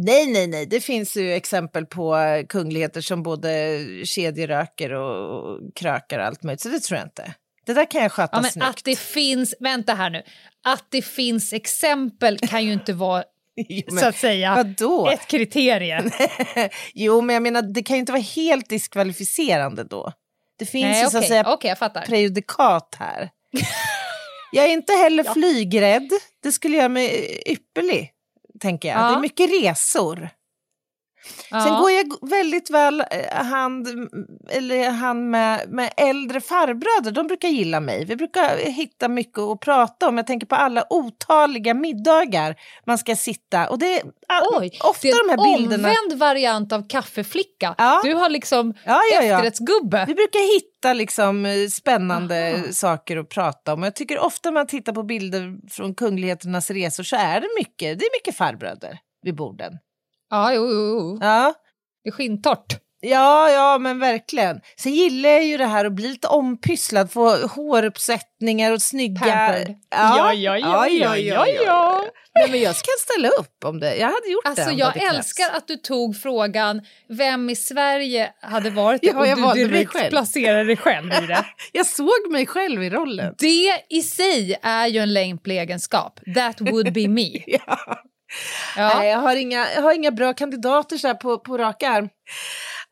Nej, nej, nej. Det finns ju exempel på kungligheter som både kedjeröker och och krökar och allt möjligt. Så det tror jag inte. Det där kan jag sköta Ja, men snyggt. att det finns, vänta här nu, att det finns exempel kan ju inte vara Jo, men så att säga vadå? ett kriterium. Jo, men jag menar, det kan ju inte vara helt diskvalificerande då. Det finns Nej, ju okej, så att säga fattar. prejudikat här. jag är inte heller flygrädd. Det skulle göra mig ypperlig, tänker jag. Ja. Det är mycket resor. Ja. Sen går jag väldigt väl eh, hand, eller hand med, med äldre farbröder. De brukar gilla mig. Vi brukar hitta mycket att prata om. Jag tänker på alla otaliga middagar man ska sitta. Och det är Oj, ofta det är de här bilderna. omvänd variant av kaffeflicka. Ja. Du har liksom Ja, ja, ja. efterrättsgubbe. Vi brukar hitta liksom eh, spännande saker att prata om. Jag tycker ofta man tittar på bilder från kungligheternas resor så är det mycket, det är mycket farbröder vid borden. Ja, jo, jo, jo. Ja. Det är skintort. Ja, ja, men verkligen. Sen gillar jag ju det här att bli lite ompysslad, få håruppsättningar och snygga... Pampered. Ja, Ja, ja, ja, ja, ja. Nej, men jag ska ställa upp om det. Jag hade gjort Alltså det. jag älskar krävts. att du tog frågan vem i Sverige hade varit det Ja, jag och valde du mig direkt själv. placerade dig själv i det. Jag såg mig själv i rollen. Det i sig är ju en lämplig egenskap. That would be me. Ja. Ja. Nej, jag har inga, jag har inga bra kandidater så på, på rak arm.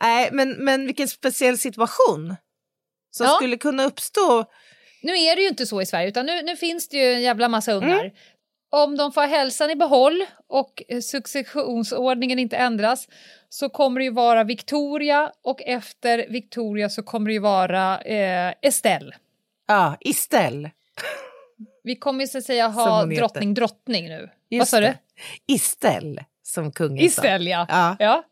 Nej, men, men vilken speciell situation som Ja. skulle kunna uppstå. Nu är det ju inte så i Sverige, utan nu, nu finns det ju en jävla massa ungar. Mm. Om de får hälsan i behåll och successionsordningen inte ändras så kommer det ju vara Victoria och efter Victoria så kommer det ju vara eh, Estelle. Ja, Istel. Vi kommer ju så att säga ha drottning drottning nu. Vad Just sa du? Istel, som kungen sa. Estelle, ja. Ja. ja.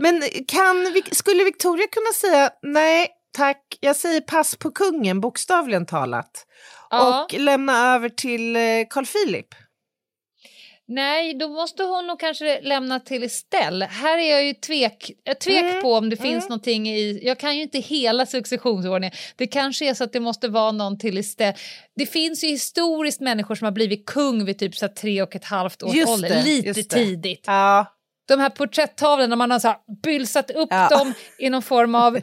Men kan, skulle Victoria kunna säga nej tack, jag säger pass på kungen bokstavligen talat Ja. och lämna över till eh, Carl Philip? Nej, då måste hon nog kanske lämna till Estelle. Här är jag ju tvek, jag tvek Mm, på om det finns någonting i... Jag kan ju inte hela successionsordningen. Det kanske är så att det måste vara någon till Estelle. Det finns ju historiskt människor som har blivit kung vid typ så tre och ett halvt års Just ålder. det, Lite tidigt. Ja, De här porträtttavlorna, man har så här bylsat upp Ja. dem i någon form av...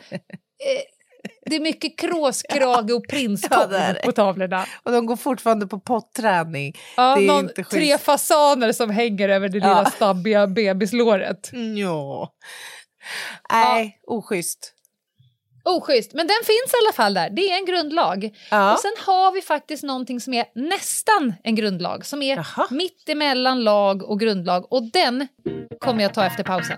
Det är mycket kråskrage och Ja, är det. på tavlorna. och de går fortfarande på potträning. Ja, Det är någon, inte schysst. tre fasaner som hänger över det Ja. lilla stabbiga bebislåret. Ja. Nej, oschysst. Oschysst, men den finns i alla fall där. Det är en grundlag. Ja. Och sen har vi faktiskt någonting som är nästan en grundlag, som är Jaha. mitt emellan lag och grundlag. Och den kommer jag ta efter pausen.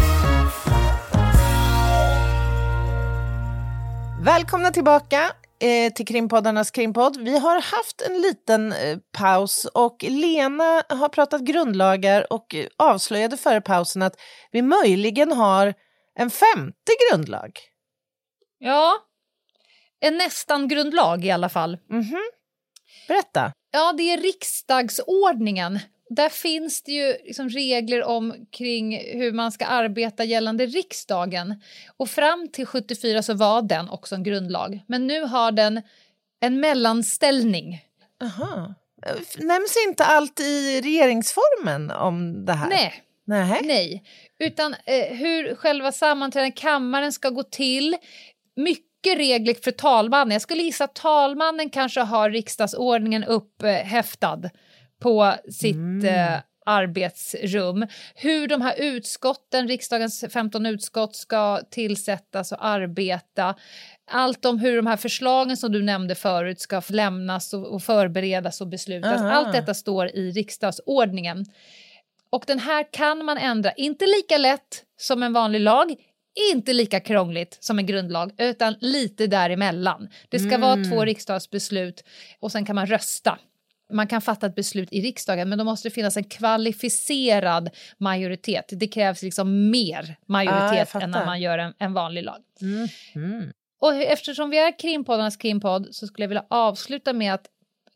Välkomna tillbaka eh, till krimpoddarnas krimpodd. Vi har haft en liten eh, paus och Lena har pratat grundlagar och eh, avslöjade före pausen att vi möjligen har en femte grundlag. Ja, en nästan grundlag i alla fall. Mhm. Berätta. Ja, det är riksdagsordningen. Där finns det ju liksom regler om kring hur man ska arbeta gällande riksdagen. Och fram till 74 så var den också en grundlag. Men nu har den en mellanställning. Aha. Eh, Nämns inte allt i regeringsformen om det här? Nej, Nej. nej. Utan eh, hur själva sammanträdandet i kammaren ska gå till. Mycket regler för talmannen. Jag skulle gissa att talmannen kanske har riksdagsordningen upphäftad på sitt Mm. eh, arbetsrum. Hur de här utskotten, riksdagens 15 utskott, ska tillsättas och arbeta. Allt om hur de här förslagen som du nämnde förut ska lämnas och, och förberedas och beslutas. Aha. Allt detta står i riksdagsordningen. Och den här kan man ändra, inte lika lätt som en vanlig lag, inte lika krångligt som en grundlag, utan lite däremellan. Det ska vara Mm. två riksdagsbeslut och sen kan man rösta. Man kan fatta ett beslut i riksdagen, men då måste det finnas en kvalificerad majoritet. Det krävs liksom mer majoritet fattar. än när man gör en, en vanlig lag. Mm. Mm. Och eftersom vi är krimpoddarnas krimpodd så skulle jag vilja avsluta med att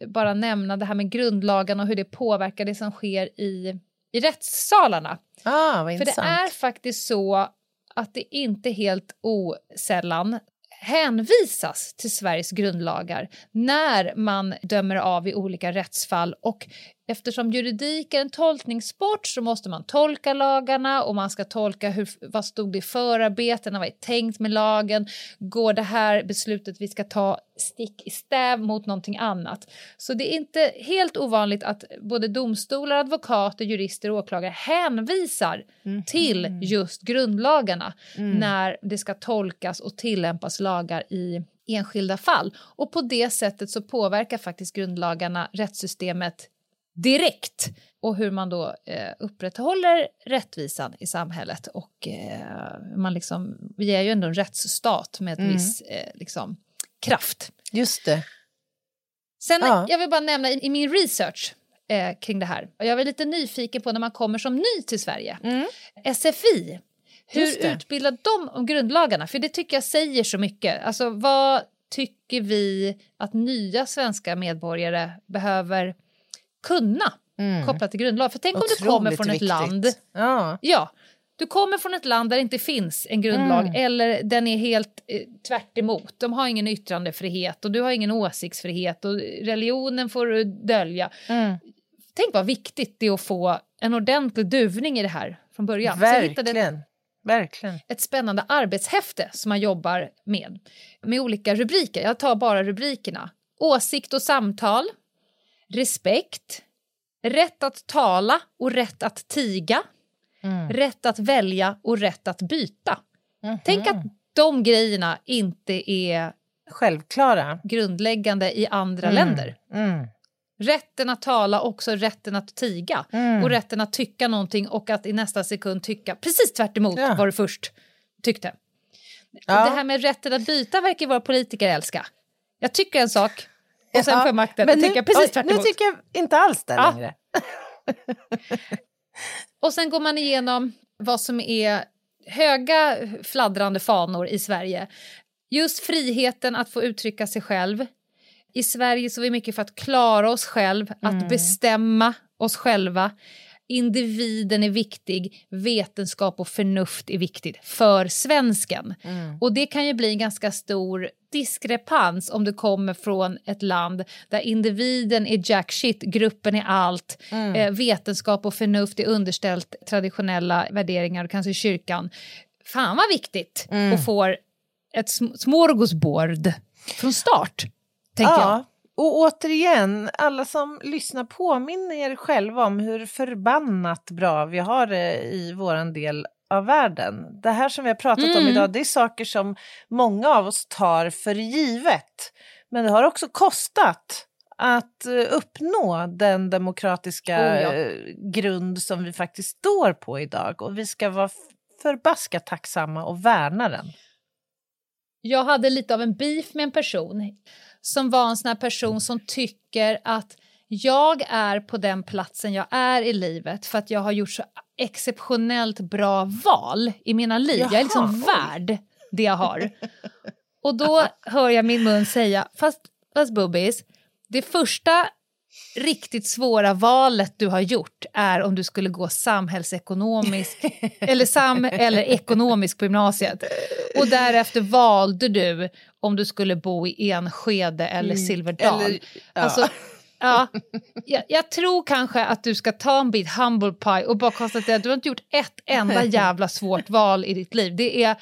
bara nämna det här med grundlagen och hur det påverkar det som sker i, i rättssalarna. Ah, För det är faktiskt så att det inte helt osällan hänvisas till Sveriges grundlagar när man dömer av i olika rättsfall och eftersom juridik är en tolkningssport så måste man tolka lagarna och man ska tolka hur, vad stod det i förarbetena, vad är tänkt med lagen, går det här beslutet vi ska ta stick i stäv mot någonting annat. Så det är inte helt ovanligt att både domstolar, advokater, jurister och åklagare hänvisar till just grundlagarna när det ska tolkas och tillämpas lagar i enskilda fall. Och på det sättet så påverkar faktiskt grundlagarna rättssystemet direkt och hur man då eh, upprätthåller rättvisan i samhället. Och eh, man liksom, vi är ju ändå en rättsstat med ett Mm. viss eh, liksom, kraft. Just det. Sen, Ja. jag vill bara nämna i, i min research eh, kring det här, jag var lite nyfiken på när man kommer som ny till Sverige, SFI, hur utbildar de om grundlagarna? För det tycker jag säger så mycket. Alltså vad tycker vi att nya svenska medborgare behöver kunna kopplat till grundlag? För tänk om du kommer Otroligt från ett viktigt. land Ja. Ja, du kommer från ett land där det inte finns en grundlag Mm. eller den är helt eh, tvärt emot. De har ingen yttrandefrihet och du har ingen åsiktsfrihet och religionen får du dölja. Mm. Tänk vad viktigt det är att få en ordentlig duvning i det här från början. Verkligen. Verkligen. ett spännande arbetshäfte som man jobbar med, med olika rubriker. Jag tar bara rubrikerna. Åsikt och samtal, respekt, rätt att tala och rätt att tiga, Mm. rätt att välja och rätt att byta. Mhm. Tänk att de grejerna inte är Självklara. grundläggande i andra Mm. länder. Mm. Rätten att tala, också rätten att tiga. Mm. Och rätten att tycka någonting och att i nästa sekund tycka precis tvärt emot Ja. vad du först tyckte. Ja. Det här med rätten att byta verkar våra politiker älska. Jag tycker en sak och sen Ja, får jag makten men att nu- tycka precis oj, tvärt Nu tycker jag inte alls det Ja. längre. Och sen går man igenom vad som är höga fladdrande fanor i Sverige. Just friheten att få uttrycka sig själv. I Sverige så är vi mycket för att klara oss själv, att bestämma oss själva. Individen är viktig, vetenskap och förnuft är viktigt för svensken. Och det kan ju bli en ganska stor diskrepans om du kommer från ett land där individen är jack shit, gruppen är allt, eh, vetenskap och förnuft är underställt traditionella värderingar, kanske kyrkan. Fan vad viktigt och får ett sm- smorgasbord från start, tänker jag. Och återigen, alla som lyssnar påminner er själva om hur förbannat bra vi har det i våran del av världen. Det här som vi har pratat om Mm. idag, det är saker som många av oss tar för givet. Men det har också kostat att eh, uppnå den demokratiska Oh, ja. eh, grund som vi faktiskt står på idag. Och vi ska vara förbaskat tacksamma och värna den. Jag hade lite av en beef med en person som var en sån här person som tycker att jag är på den platsen jag är i livet för att jag har gjort så exceptionellt bra val i mina liv. jag är liksom Jaha, värd det jag har. Och då hör jag min mun säga, fast, fast Bubbis, det första riktigt svåra valet du har gjort är om du skulle gå samhällsekonomisk eller sam eller ekonomisk på gymnasiet. Och därefter valde du om du skulle bo i Enskede eller Silverdal. Eller- ja. Alltså, ja, jag, jag tror kanske att du ska ta en bit humble pie och bara konstatera att du har inte gjort ett enda jävla svårt val i ditt liv. Det är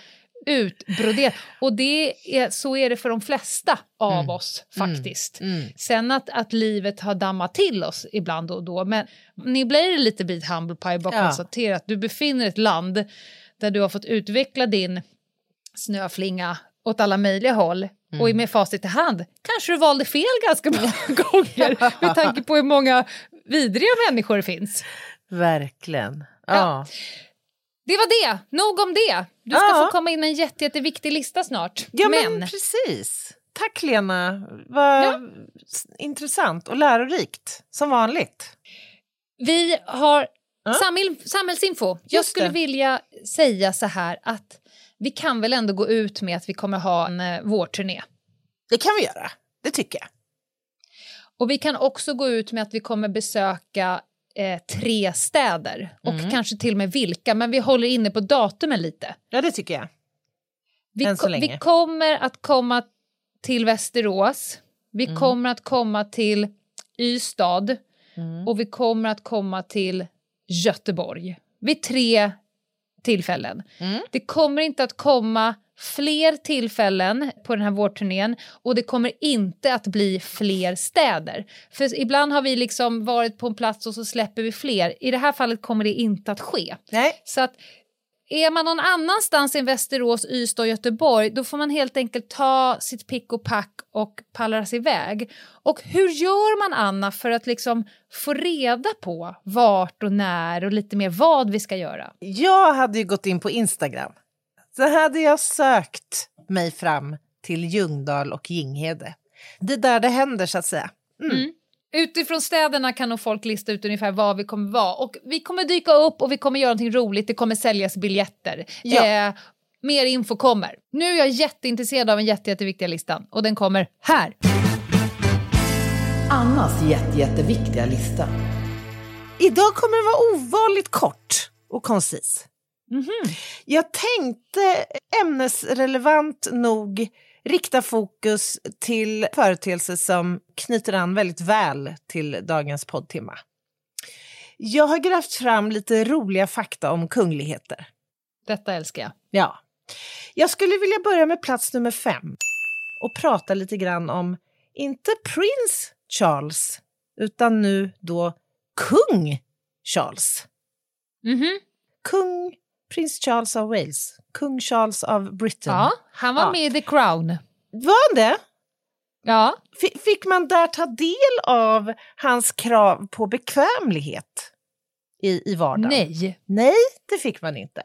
utbroderat. Och det är, så är det för de flesta av oss faktiskt. Sen att, att livet har dammat till oss ibland och då. Men ni blir lite bit humble pie bara Ja. konstatera att du befinner ett land där du har fått utveckla din snöflinga åt alla möjliga håll. Och med facit i hand kanske du valde fel ganska många gånger med tanke på hur många vidriga människor det finns. Verkligen. Ja. Ja. Det var det, nog om det. Du ska Ja. få komma in med en jätte, jätteviktig lista snart. Ja, men, men precis. Tack Lena, vad Ja. intressant och lärorikt som vanligt. vi har Ja. samhäll, samhällsinfo. Jag Just skulle det. vilja säga så här att vi kan väl ändå gå ut med att vi kommer ha en eh, vårturné. Det kan vi göra, det tycker jag. Och vi kan också gå ut med att vi kommer besöka eh, tre städer och Mm. kanske till och med vilka, men vi håller inne på datumen lite. Ja, det tycker jag. Vi, Än så länge. vi kommer att komma till Västerås, vi Mm. kommer att komma till Ystad Mm. och vi kommer att komma till Göteborg. Vid tre tillfällen. Mm. Det kommer inte att komma fler tillfällen på den här vårturnén och det kommer inte att bli fler städer. För ibland har vi liksom varit på en plats och så släpper vi fler. I det här fallet kommer det inte att ske. Nej. Så att är man någon annanstans än Västerås, Ystad och Göteborg då får man helt enkelt ta sitt pick och pack och pallras iväg. Och hur gör man Anna för att liksom få reda på vart och när och lite mer vad vi ska göra? Jag hade ju gått in på Instagram. Så hade jag sökt mig fram till Ljungdal och Ginghede. Det är där det händer så att säga. Utifrån städerna kan nog folk lista ut ungefär var vi kommer vara. Och vi kommer dyka upp och vi kommer göra någonting roligt. Det kommer säljas biljetter. Ja. Eh, mer info kommer. Nu är jag jätteintresserad av en jätte, jätteviktiga listan och den kommer här. Annas jätte, jätteviktiga lista. Idag kommer det vara ovanligt kort och koncis. Jag tänkte ämnesrelevant nog rikta fokus till företeelser som knyter an väldigt väl till dagens poddtimma. Jag har grävt fram lite roliga fakta om kungligheter. Detta älskar jag. Ja. Jag skulle vilja börja med plats nummer fem och prata lite grann om, inte prins Charles, utan nu då kung Charles. Mhm. Kung prins Charles av Wales, kung Charles av Britain. Ja, han var Ja. med i The Crown. Var han det? Ja. F- fick man där ta del av hans krav på bekvämlighet i, i vardagen? Nej. Nej, det fick man inte.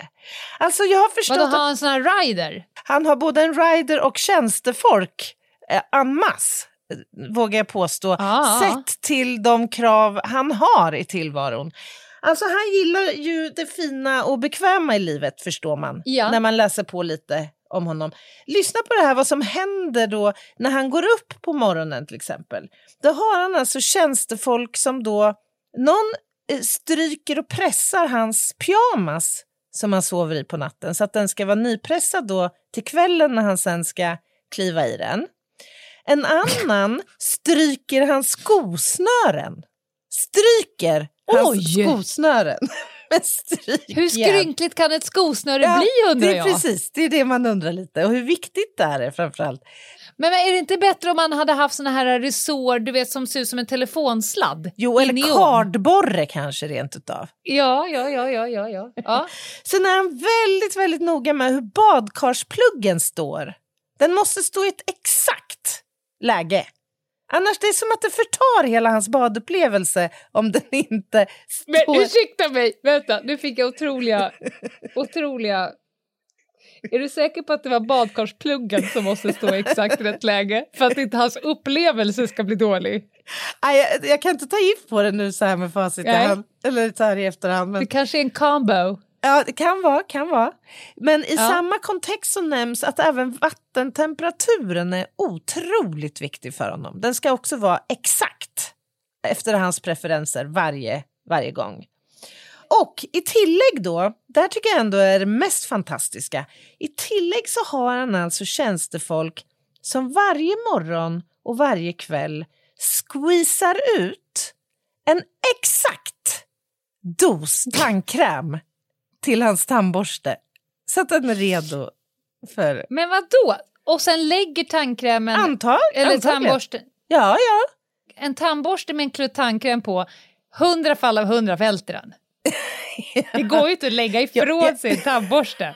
Alltså jag har förstått Vadå, har han en sån här rider? han har både en rider och tjänstefolk eh, en masse, eh, vågar jag påstå, Ah. sett till de krav han har i tillvaron. Alltså han gillar ju det fina och bekväma i livet förstår man, Ja. när man läser på lite om honom. Lyssna på det här vad som händer då när han går upp på morgonen till exempel. Då har han alltså tjänstefolk som då, någon eh, stryker och pressar hans pyjamas som han sover i på natten så att den ska vara nypressad då till kvällen när han sen ska kliva i den. En annan stryker hans skosnören. Stryker hans skosnören. Med strykjärn. Hur skrynkligt kan ett skosnöre bli undrar det är jag? Precis, det är det man undrar lite. Och hur viktigt det här är framförallt. Men, men är det inte bättre om man hade haft såna här resår, du vet som ser ut som en telefonsladd? Jo, eller kardborre kanske rent utav. Ja, ja, ja, ja, ja, ja. ja. Sen är han väldigt, väldigt noga med hur badkarspluggen står. Den måste stå i ett exakt läge. Annars det är som att det förtar hela hans badupplevelse om den inte Men står... ursäkta mig, vänta, nu fick jag otroliga, otroliga... Är du säker på att det var badkarspluggen som måste stå i exakt rätt läge? För att inte hans upplevelse ska bli dålig. Nej, jag, jag kan inte ta gift på det nu så här med facit i hand. Eller så här i efterhand. Men... Det kanske är en combo. Ja, det kan vara, kan vara. Men i Ja. samma kontext så nämns att även vattentemperaturen är otroligt viktig för honom. Den ska också vara exakt efter hans preferenser varje, varje gång. Och i tillägg då, där tycker jag ändå är det mest fantastiska, i tillägg så har han alltså tjänstefolk som varje morgon och varje kväll squeezar ut en exakt dos tandkräm till hans tandborste så att den är redo För... Men vad då? Och sen lägger tandkrämen... Antag, eller antagligen. tandborsten. Ja, ja. En tandborste med en klutt tandkräm på, hundra fall av hundra välter den. Det går ju inte att lägga ifrån Ja, ja. sig en tandborste.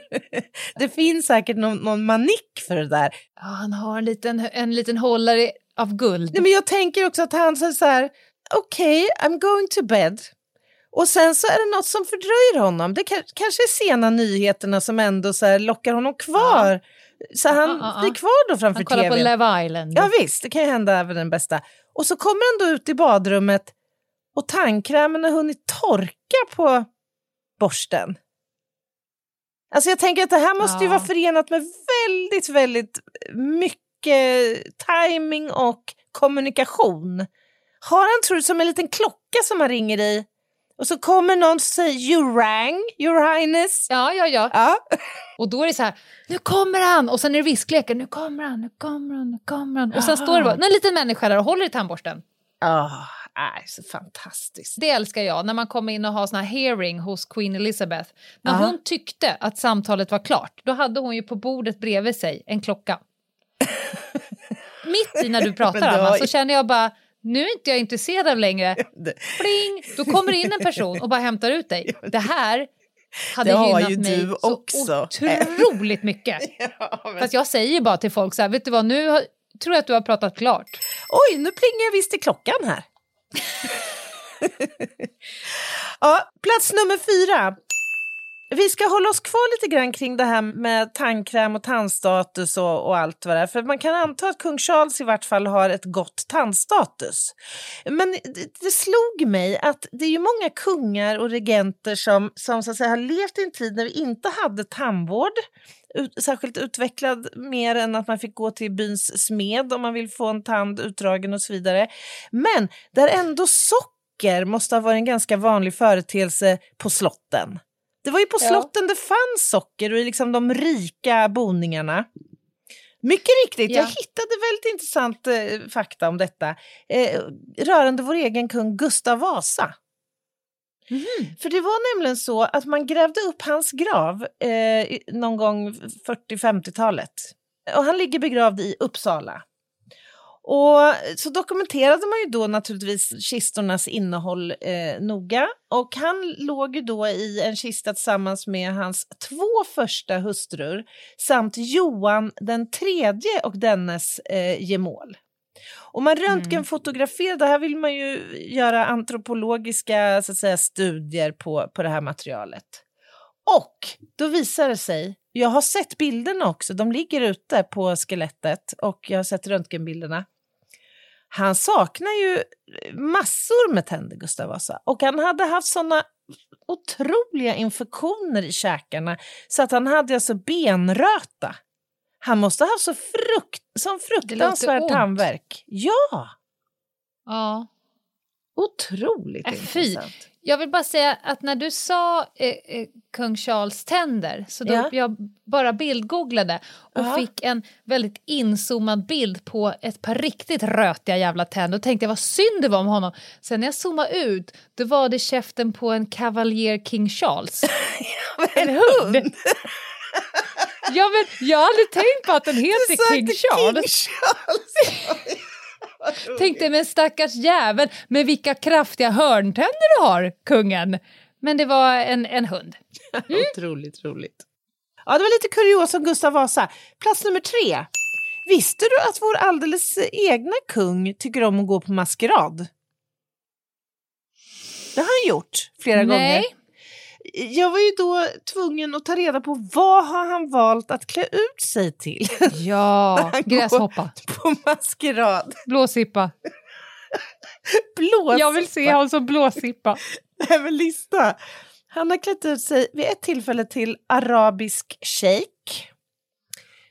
Det finns säkert någon, någon manik för det där. Ja, han har en liten, en liten hållare av guld. Nej, men jag tänker också att han säger så här, okej, I'm going to bed. Och sen så är det något som fördröjer honom. Det kan, kanske är sena nyheterna som ändå så lockar honom kvar. Så han Ja, ja, ja. blir kvar då framför Han kollar på tvn. Love Island. Ja visst, det kan ju hända även den bästa. Och så kommer han då ut i badrummet och tandkrämen har hunnit torka på borsten. Alltså jag tänker att det här måste ju Ja. vara förenat med väldigt, väldigt mycket timing och kommunikation. Har han, tror du, som en liten klocka som han ringer i? Och så kommer någon och säger you rang, your highness. Ja, ja, ja. Ja. Och då är det så här, nu kommer han! Och sen är det visklekar, nu kommer han, nu kommer han, nu kommer han. Och sen Jaha. står det bara, en liten människa där och håller i tandborsten. Ah, nej, så fantastiskt. Det älskar jag, när man kommer in och har sån här hearing hos Queen Elizabeth. När Aha. hon tyckte att samtalet var klart, då hade hon ju på bordet bredvid sig en klocka. Mitt i när du pratar, Anna, så känner jag bara, nu är inte jag intresserad av längre. Pling! Då kommer in en person och bara hämtar ut dig. Det här hade Det gynnat ju mig så också. otroligt mycket. Fast jag säger bara till folk så här, vet du vad, nu har, tror jag att du har pratat klart. Oj, nu plingar jag visst i klockan här. ja, plats nummer fyra. Vi ska hålla oss kvar lite grann kring det här med tandkräm och tandstatus och, och allt vad det är. För man kan anta att kung Charles i vart fall har ett gott tandstatus. Men det, det slog mig att det är ju många kungar och regenter som, som så att säga, har levt i en tid när vi inte hade tandvård ut, särskilt utvecklad mer än att man fick gå till byns smed om man vill få en tand utdragen och så vidare. Men där ändå socker måste ha varit en ganska vanlig företeelse på slotten. Det var ju på Ja. slotten det fanns socker och liksom de rika boningarna. Mycket riktigt, Ja. jag hittade väldigt intressant eh, fakta om detta eh, rörande vår egen kung Gustav Vasa. För det var nämligen så att man grävde upp hans grav eh, någon gång 40-50-talet. Och han ligger begravd i Uppsala. Och så dokumenterade man ju då naturligtvis kistornas innehåll eh, noga. Och han låg ju då i en kista tillsammans med hans två första hustrur samt Johan den tredje och dennes eh, gemål. Och man röntgenfotograferade, här vill man ju göra antropologiska så att säga, studier på, på det här materialet. Och då visar det sig, jag har sett bilderna också, de ligger ute på skelettet och jag har sett röntgenbilderna. Han saknar ju massor med tänder, Gustav Vasa. Och han hade haft såna otroliga infektioner i käkarna så att han hade alltså benröta. Han måste ha haft så frukt, sån fruktansvärd tandvärk. Ja, Ja. otroligt Äh, fy. Jag vill bara säga att när du sa eh, eh, kung Charles tänder så då Ja. jag bara bildgooglade och Ja. fick en väldigt inzoomad bild på ett par riktigt rötiga jävla tänder och tänkte jag vad synd det var om honom. Sen när jag zoomade ut då var det käften på en Cavalier King Charles. en hund! ja men jag har aldrig tänkt på att den heter King Charles. King Charles. Tänkte men stackars jävel med vilka kraftiga hörntänder du har kungen. Men det var en, en hund. Otroligt roligt. Ja, det var lite kuriosa om Gustav Vasa. Plats nummer tre. Visste du att vår alldeles egna kung tycker om att gå på maskerad? Det har han gjort flera Nej. gånger. Jag var ju då tvungen att ta reda på vad har han valt att klä ut sig till Ja, gräshoppa, på maskerad. blåsippa. Blåsippa. Jag vill se honom som blåsippa. Även lista. Han har klätt ut sig vid ett tillfälle till arabisk shejk.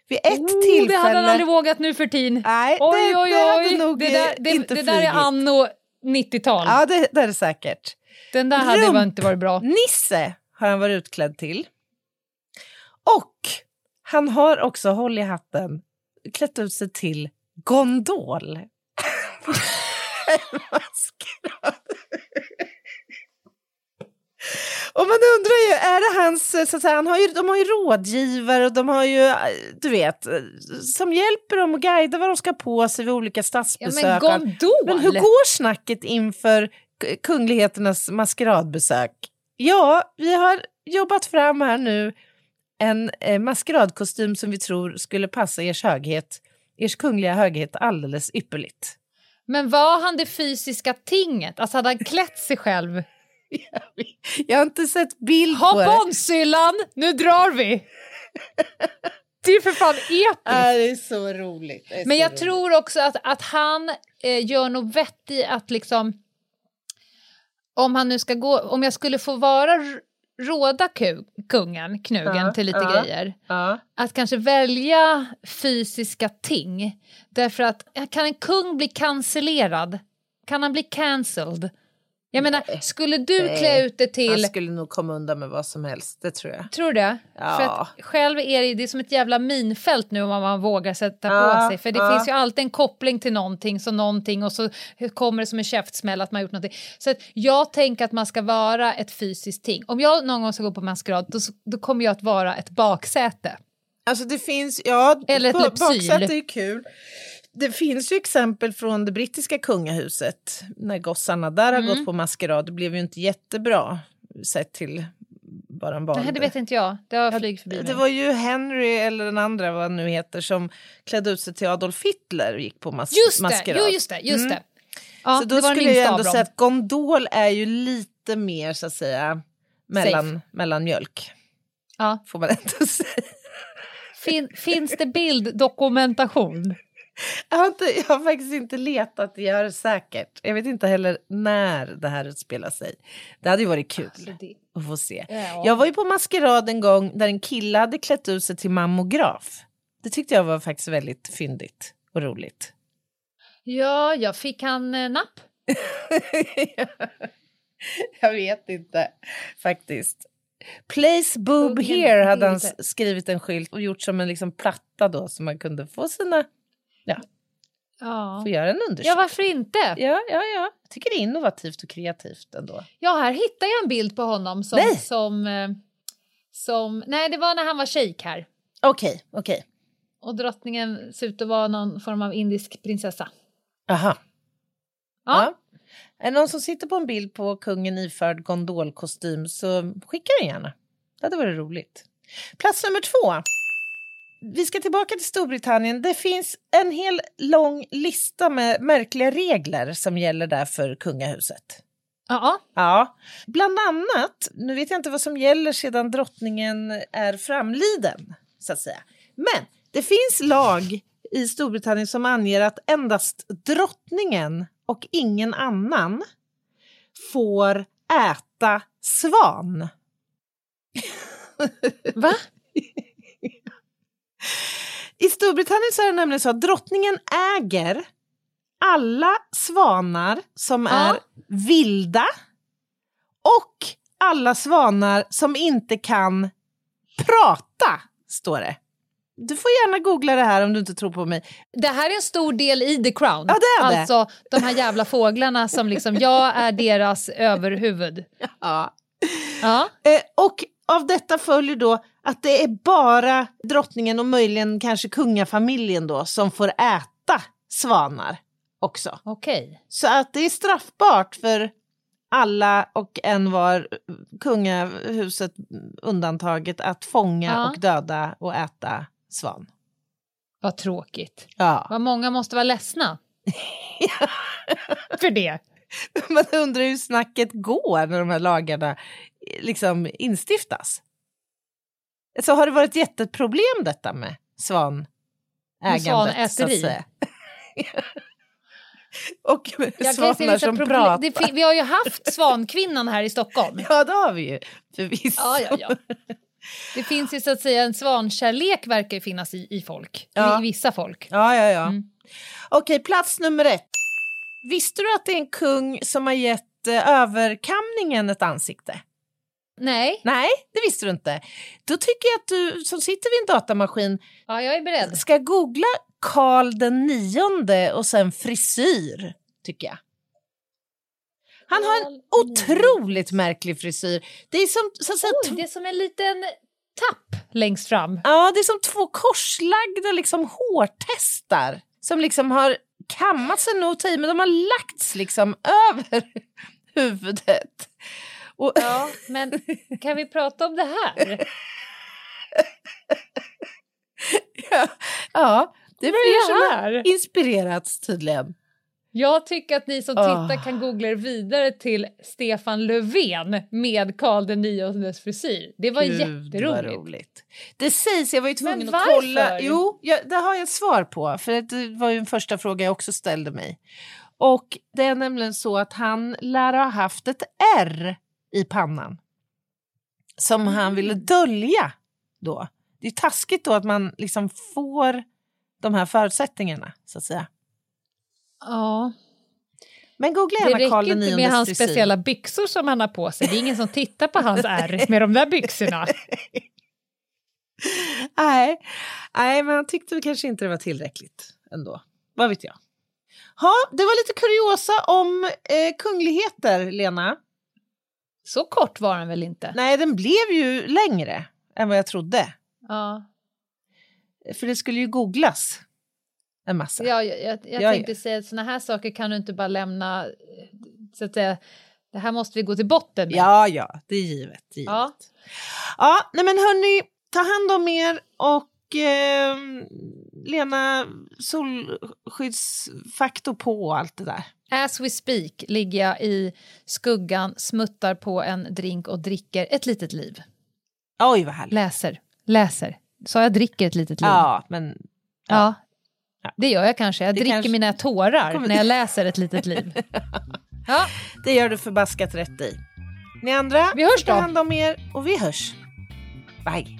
Vid ett Oh, tillfälle... det hade han aldrig vågat nu för tiden. Nej, Oj, det, oj, det hade oj. nog Det där, det, inte det där är anno 90-tal. Ja, det, det är det säkert. Den där hade väl inte varit bra. Nisse har han varit utklädd till. Och han har också, håll i hatten, klätt ut sig till gondol. Och man undrar ju, är det hans, så att säga, han har ju, de har ju rådgivare och de har ju, du vet, som hjälper dem och guidar vad de ska på sig vid olika statsbesök. Ja, men gondol! Men hur går snacket inför kungligheternas maskeradbesök? Ja, vi har jobbat fram här nu en eh, maskeradkostym som vi tror skulle passa ers höghet, ers kungliga höghet alldeles ypperligt. Men var han det fysiska tinget? Alltså hade han klätt sig själv? Jag har inte sett bild på Hopp det. on Syllan, nu drar vi! Det är för fan episkt. Ja, det är så roligt. Är Men så jag roligt. tror också att, att han eh, gör nog vett i att liksom... Om han nu ska gå... Om jag skulle få vara råda ku, kungen, knugen, Ja, till lite ja, grejer. ja. Att kanske välja fysiska ting. Därför att kan en kung bli cancellerad? Kan han bli cancelled? Jag menar, skulle du Nej. klä ut det Han till... skulle nog komma undan med vad som helst, det tror jag. Tror du det? Ja. För att själv är det, det är som ett jävla minfält nu om man vågar sätta Ja, på sig. För det ja. finns ju alltid en koppling till någonting, så någonting och så kommer det som en käftsmäll att man har gjort någonting. Så jag tänker att man ska vara ett fysiskt ting. Om jag någon gång ska gå på maskerad då, då kommer jag att vara ett baksäte. Alltså det finns, ja, Eller ett ba- baksäte är kul. Det finns ju exempel från det brittiska kungahuset när gossarna där har Mm. gått på maskerad. Det blev ju inte jättebra sett till vad de valde. Nej, det vet inte jag. Det har flugit förbi Det mig. var ju Henry eller den andra vad han nu heter som klädde ut sig till Adolf Hitler och gick på mas- Just det, maskerad. jo, just det, just Mm. det. Ja, så då det skulle jag ändå säga att gondol är ju lite mer så att säga mellan, Safe. mellan mjölk. Ja. Får man ändå säga. Fin, finns det bilddokumentation? Jag har, inte, jag har faktiskt inte letat, jag gör det säkert. Jag vet inte heller när det här utspelar sig. Det hade ju varit kul att få se. Ja. Jag var ju på maskerad en gång där en kille hade klätt ut sig till mammograf. Det tyckte jag var faktiskt väldigt fyndigt och roligt. Ja, jag fick han eh, napp. Jag vet inte faktiskt. Place boob here hade han skrivit en skylt och gjort som en liksom platta då så man kunde få sina, ja, Ja. få göra en undersökning. ja, varför inte? Ja, ja, ja. Jag tycker det är innovativt och kreativt ändå. Ja, här hittar jag en bild på honom som... Nej. Som, eh, som nej, det var när han var shejk här. Okej, okej. Och drottningen ser ut att vara någon form av indisk prinsessa. Aha. Ja. Ja. Är någon som sitter på en bild på kungen iförd gondolkostym så skicka den gärna. Det hade varit roligt. Plats nummer två. Vi ska tillbaka till Storbritannien. Det finns en hel lång lista med märkliga regler som gäller där för kungahuset. Ja. Ja, bland annat, nu vet jag inte vad som gäller sedan drottningen är framliden, så att säga. Men det finns lag i Storbritannien som anger att endast drottningen och ingen annan får äta svan. Va? I Storbritannien så är det nämligen så att drottningen äger alla svanar som Ja. är vilda och alla svanar som inte kan prata, står det. Du får gärna googla det här om du inte tror på mig. Det här är en stor del i The Crown. Ja, det är det. Alltså de här jävla fåglarna som liksom, jag är deras överhuvud. Ja. Ja. Eh, och av detta följer då att det är bara drottningen och möjligen kanske kungafamiljen då som får äta svanar också. Okej. Så att det är straffbart för alla och en var kungahuset undantaget att fånga Ja. och döda och äta svan. Vad tråkigt. Ja. Vad många måste vara ledsna. För det. Man undrar hur snacket går när de här lagarna liksom instiftas. Så har det varit jätteproblem detta med svanägandet? Svanäteri? och svanar som pratar. Det, vi har ju haft Svankvinnan här i Stockholm. Ja, det har vi ju förvisso. Ja, ja, ja. Det finns ju så att säga en svankärlek verkar finnas i, i folk. Ja. I vissa folk. Ja, ja, ja. Mm. Okej, plats nummer ett. Visste du att det är en kung som har gett eh, överkamningen ett ansikte? Nej. Nej, det visste du inte. Då tycker jag att du som sitter vid en datamaskin Ja, jag är beredd. ska googla Karl den nionde och sen frisyr, tycker jag. Han har en otroligt märklig frisyr. Det är som, så att säga, Oj, det är som en liten tapp längst fram. Ja, det är som två korslagda liksom, hårtestar som liksom har kammat sig nog tid, men de har lagts liksom över huvudet. Och, Ja, men kan vi prata om det här? ja, ja, det är fler som här? har inspirerats tydligen. Jag tycker att ni som Åh. tittar kan googla er vidare till Stefan Löfven med Karl niondes frisyr. Det var Gud, jätteroligt. roligt. Det sägs, jag var ju tvungen att kolla. Jo, jag, det har jag ett svar på. För det var ju en första fråga jag också ställde mig. Och det är nämligen så att han lär ha haft ett R i pannan. Som Mm. han ville dölja då. Det är taskigt då att man liksom får de här förutsättningarna, så att säga. Ja, Men googla det gärna Karl räcker inte med hans frisyr. speciella byxor som han har på sig. Det är ingen som tittar på hans ärr med de där byxorna. Nej, nej, men han tyckte kanske inte det var tillräckligt ändå. Vad vet jag. Ja, det var lite kuriosa om eh, kungligheter, Lena. Så kort var den väl inte? Nej, den blev ju längre än vad jag trodde. Ja, För det skulle ju googlas en massa. ja jag, jag, jag Ja, tänkte säga att såna här saker kan du inte bara lämna, eh, så att säga, det här måste vi gå till botten med. ja, ja, det är givet. Givet. Ja. Ja, nej men hörni, ta hand om er och eh, Lena, solskyddsfaktor på och allt det där. As we speak ligger jag i skuggan, smuttar på en drink och dricker ett litet liv. Oj, vad härligt. Läser, läser. Så jag dricker ett litet liv? Ja, men Ja. Det gör jag kanske. Jag Det dricker kanske- mina tårar Kommer- när jag läser ett litet liv. Ja, det gör du förbaskat rätt i. Ni andra, Vi hörs då. hand om er och vi hörs. Bye.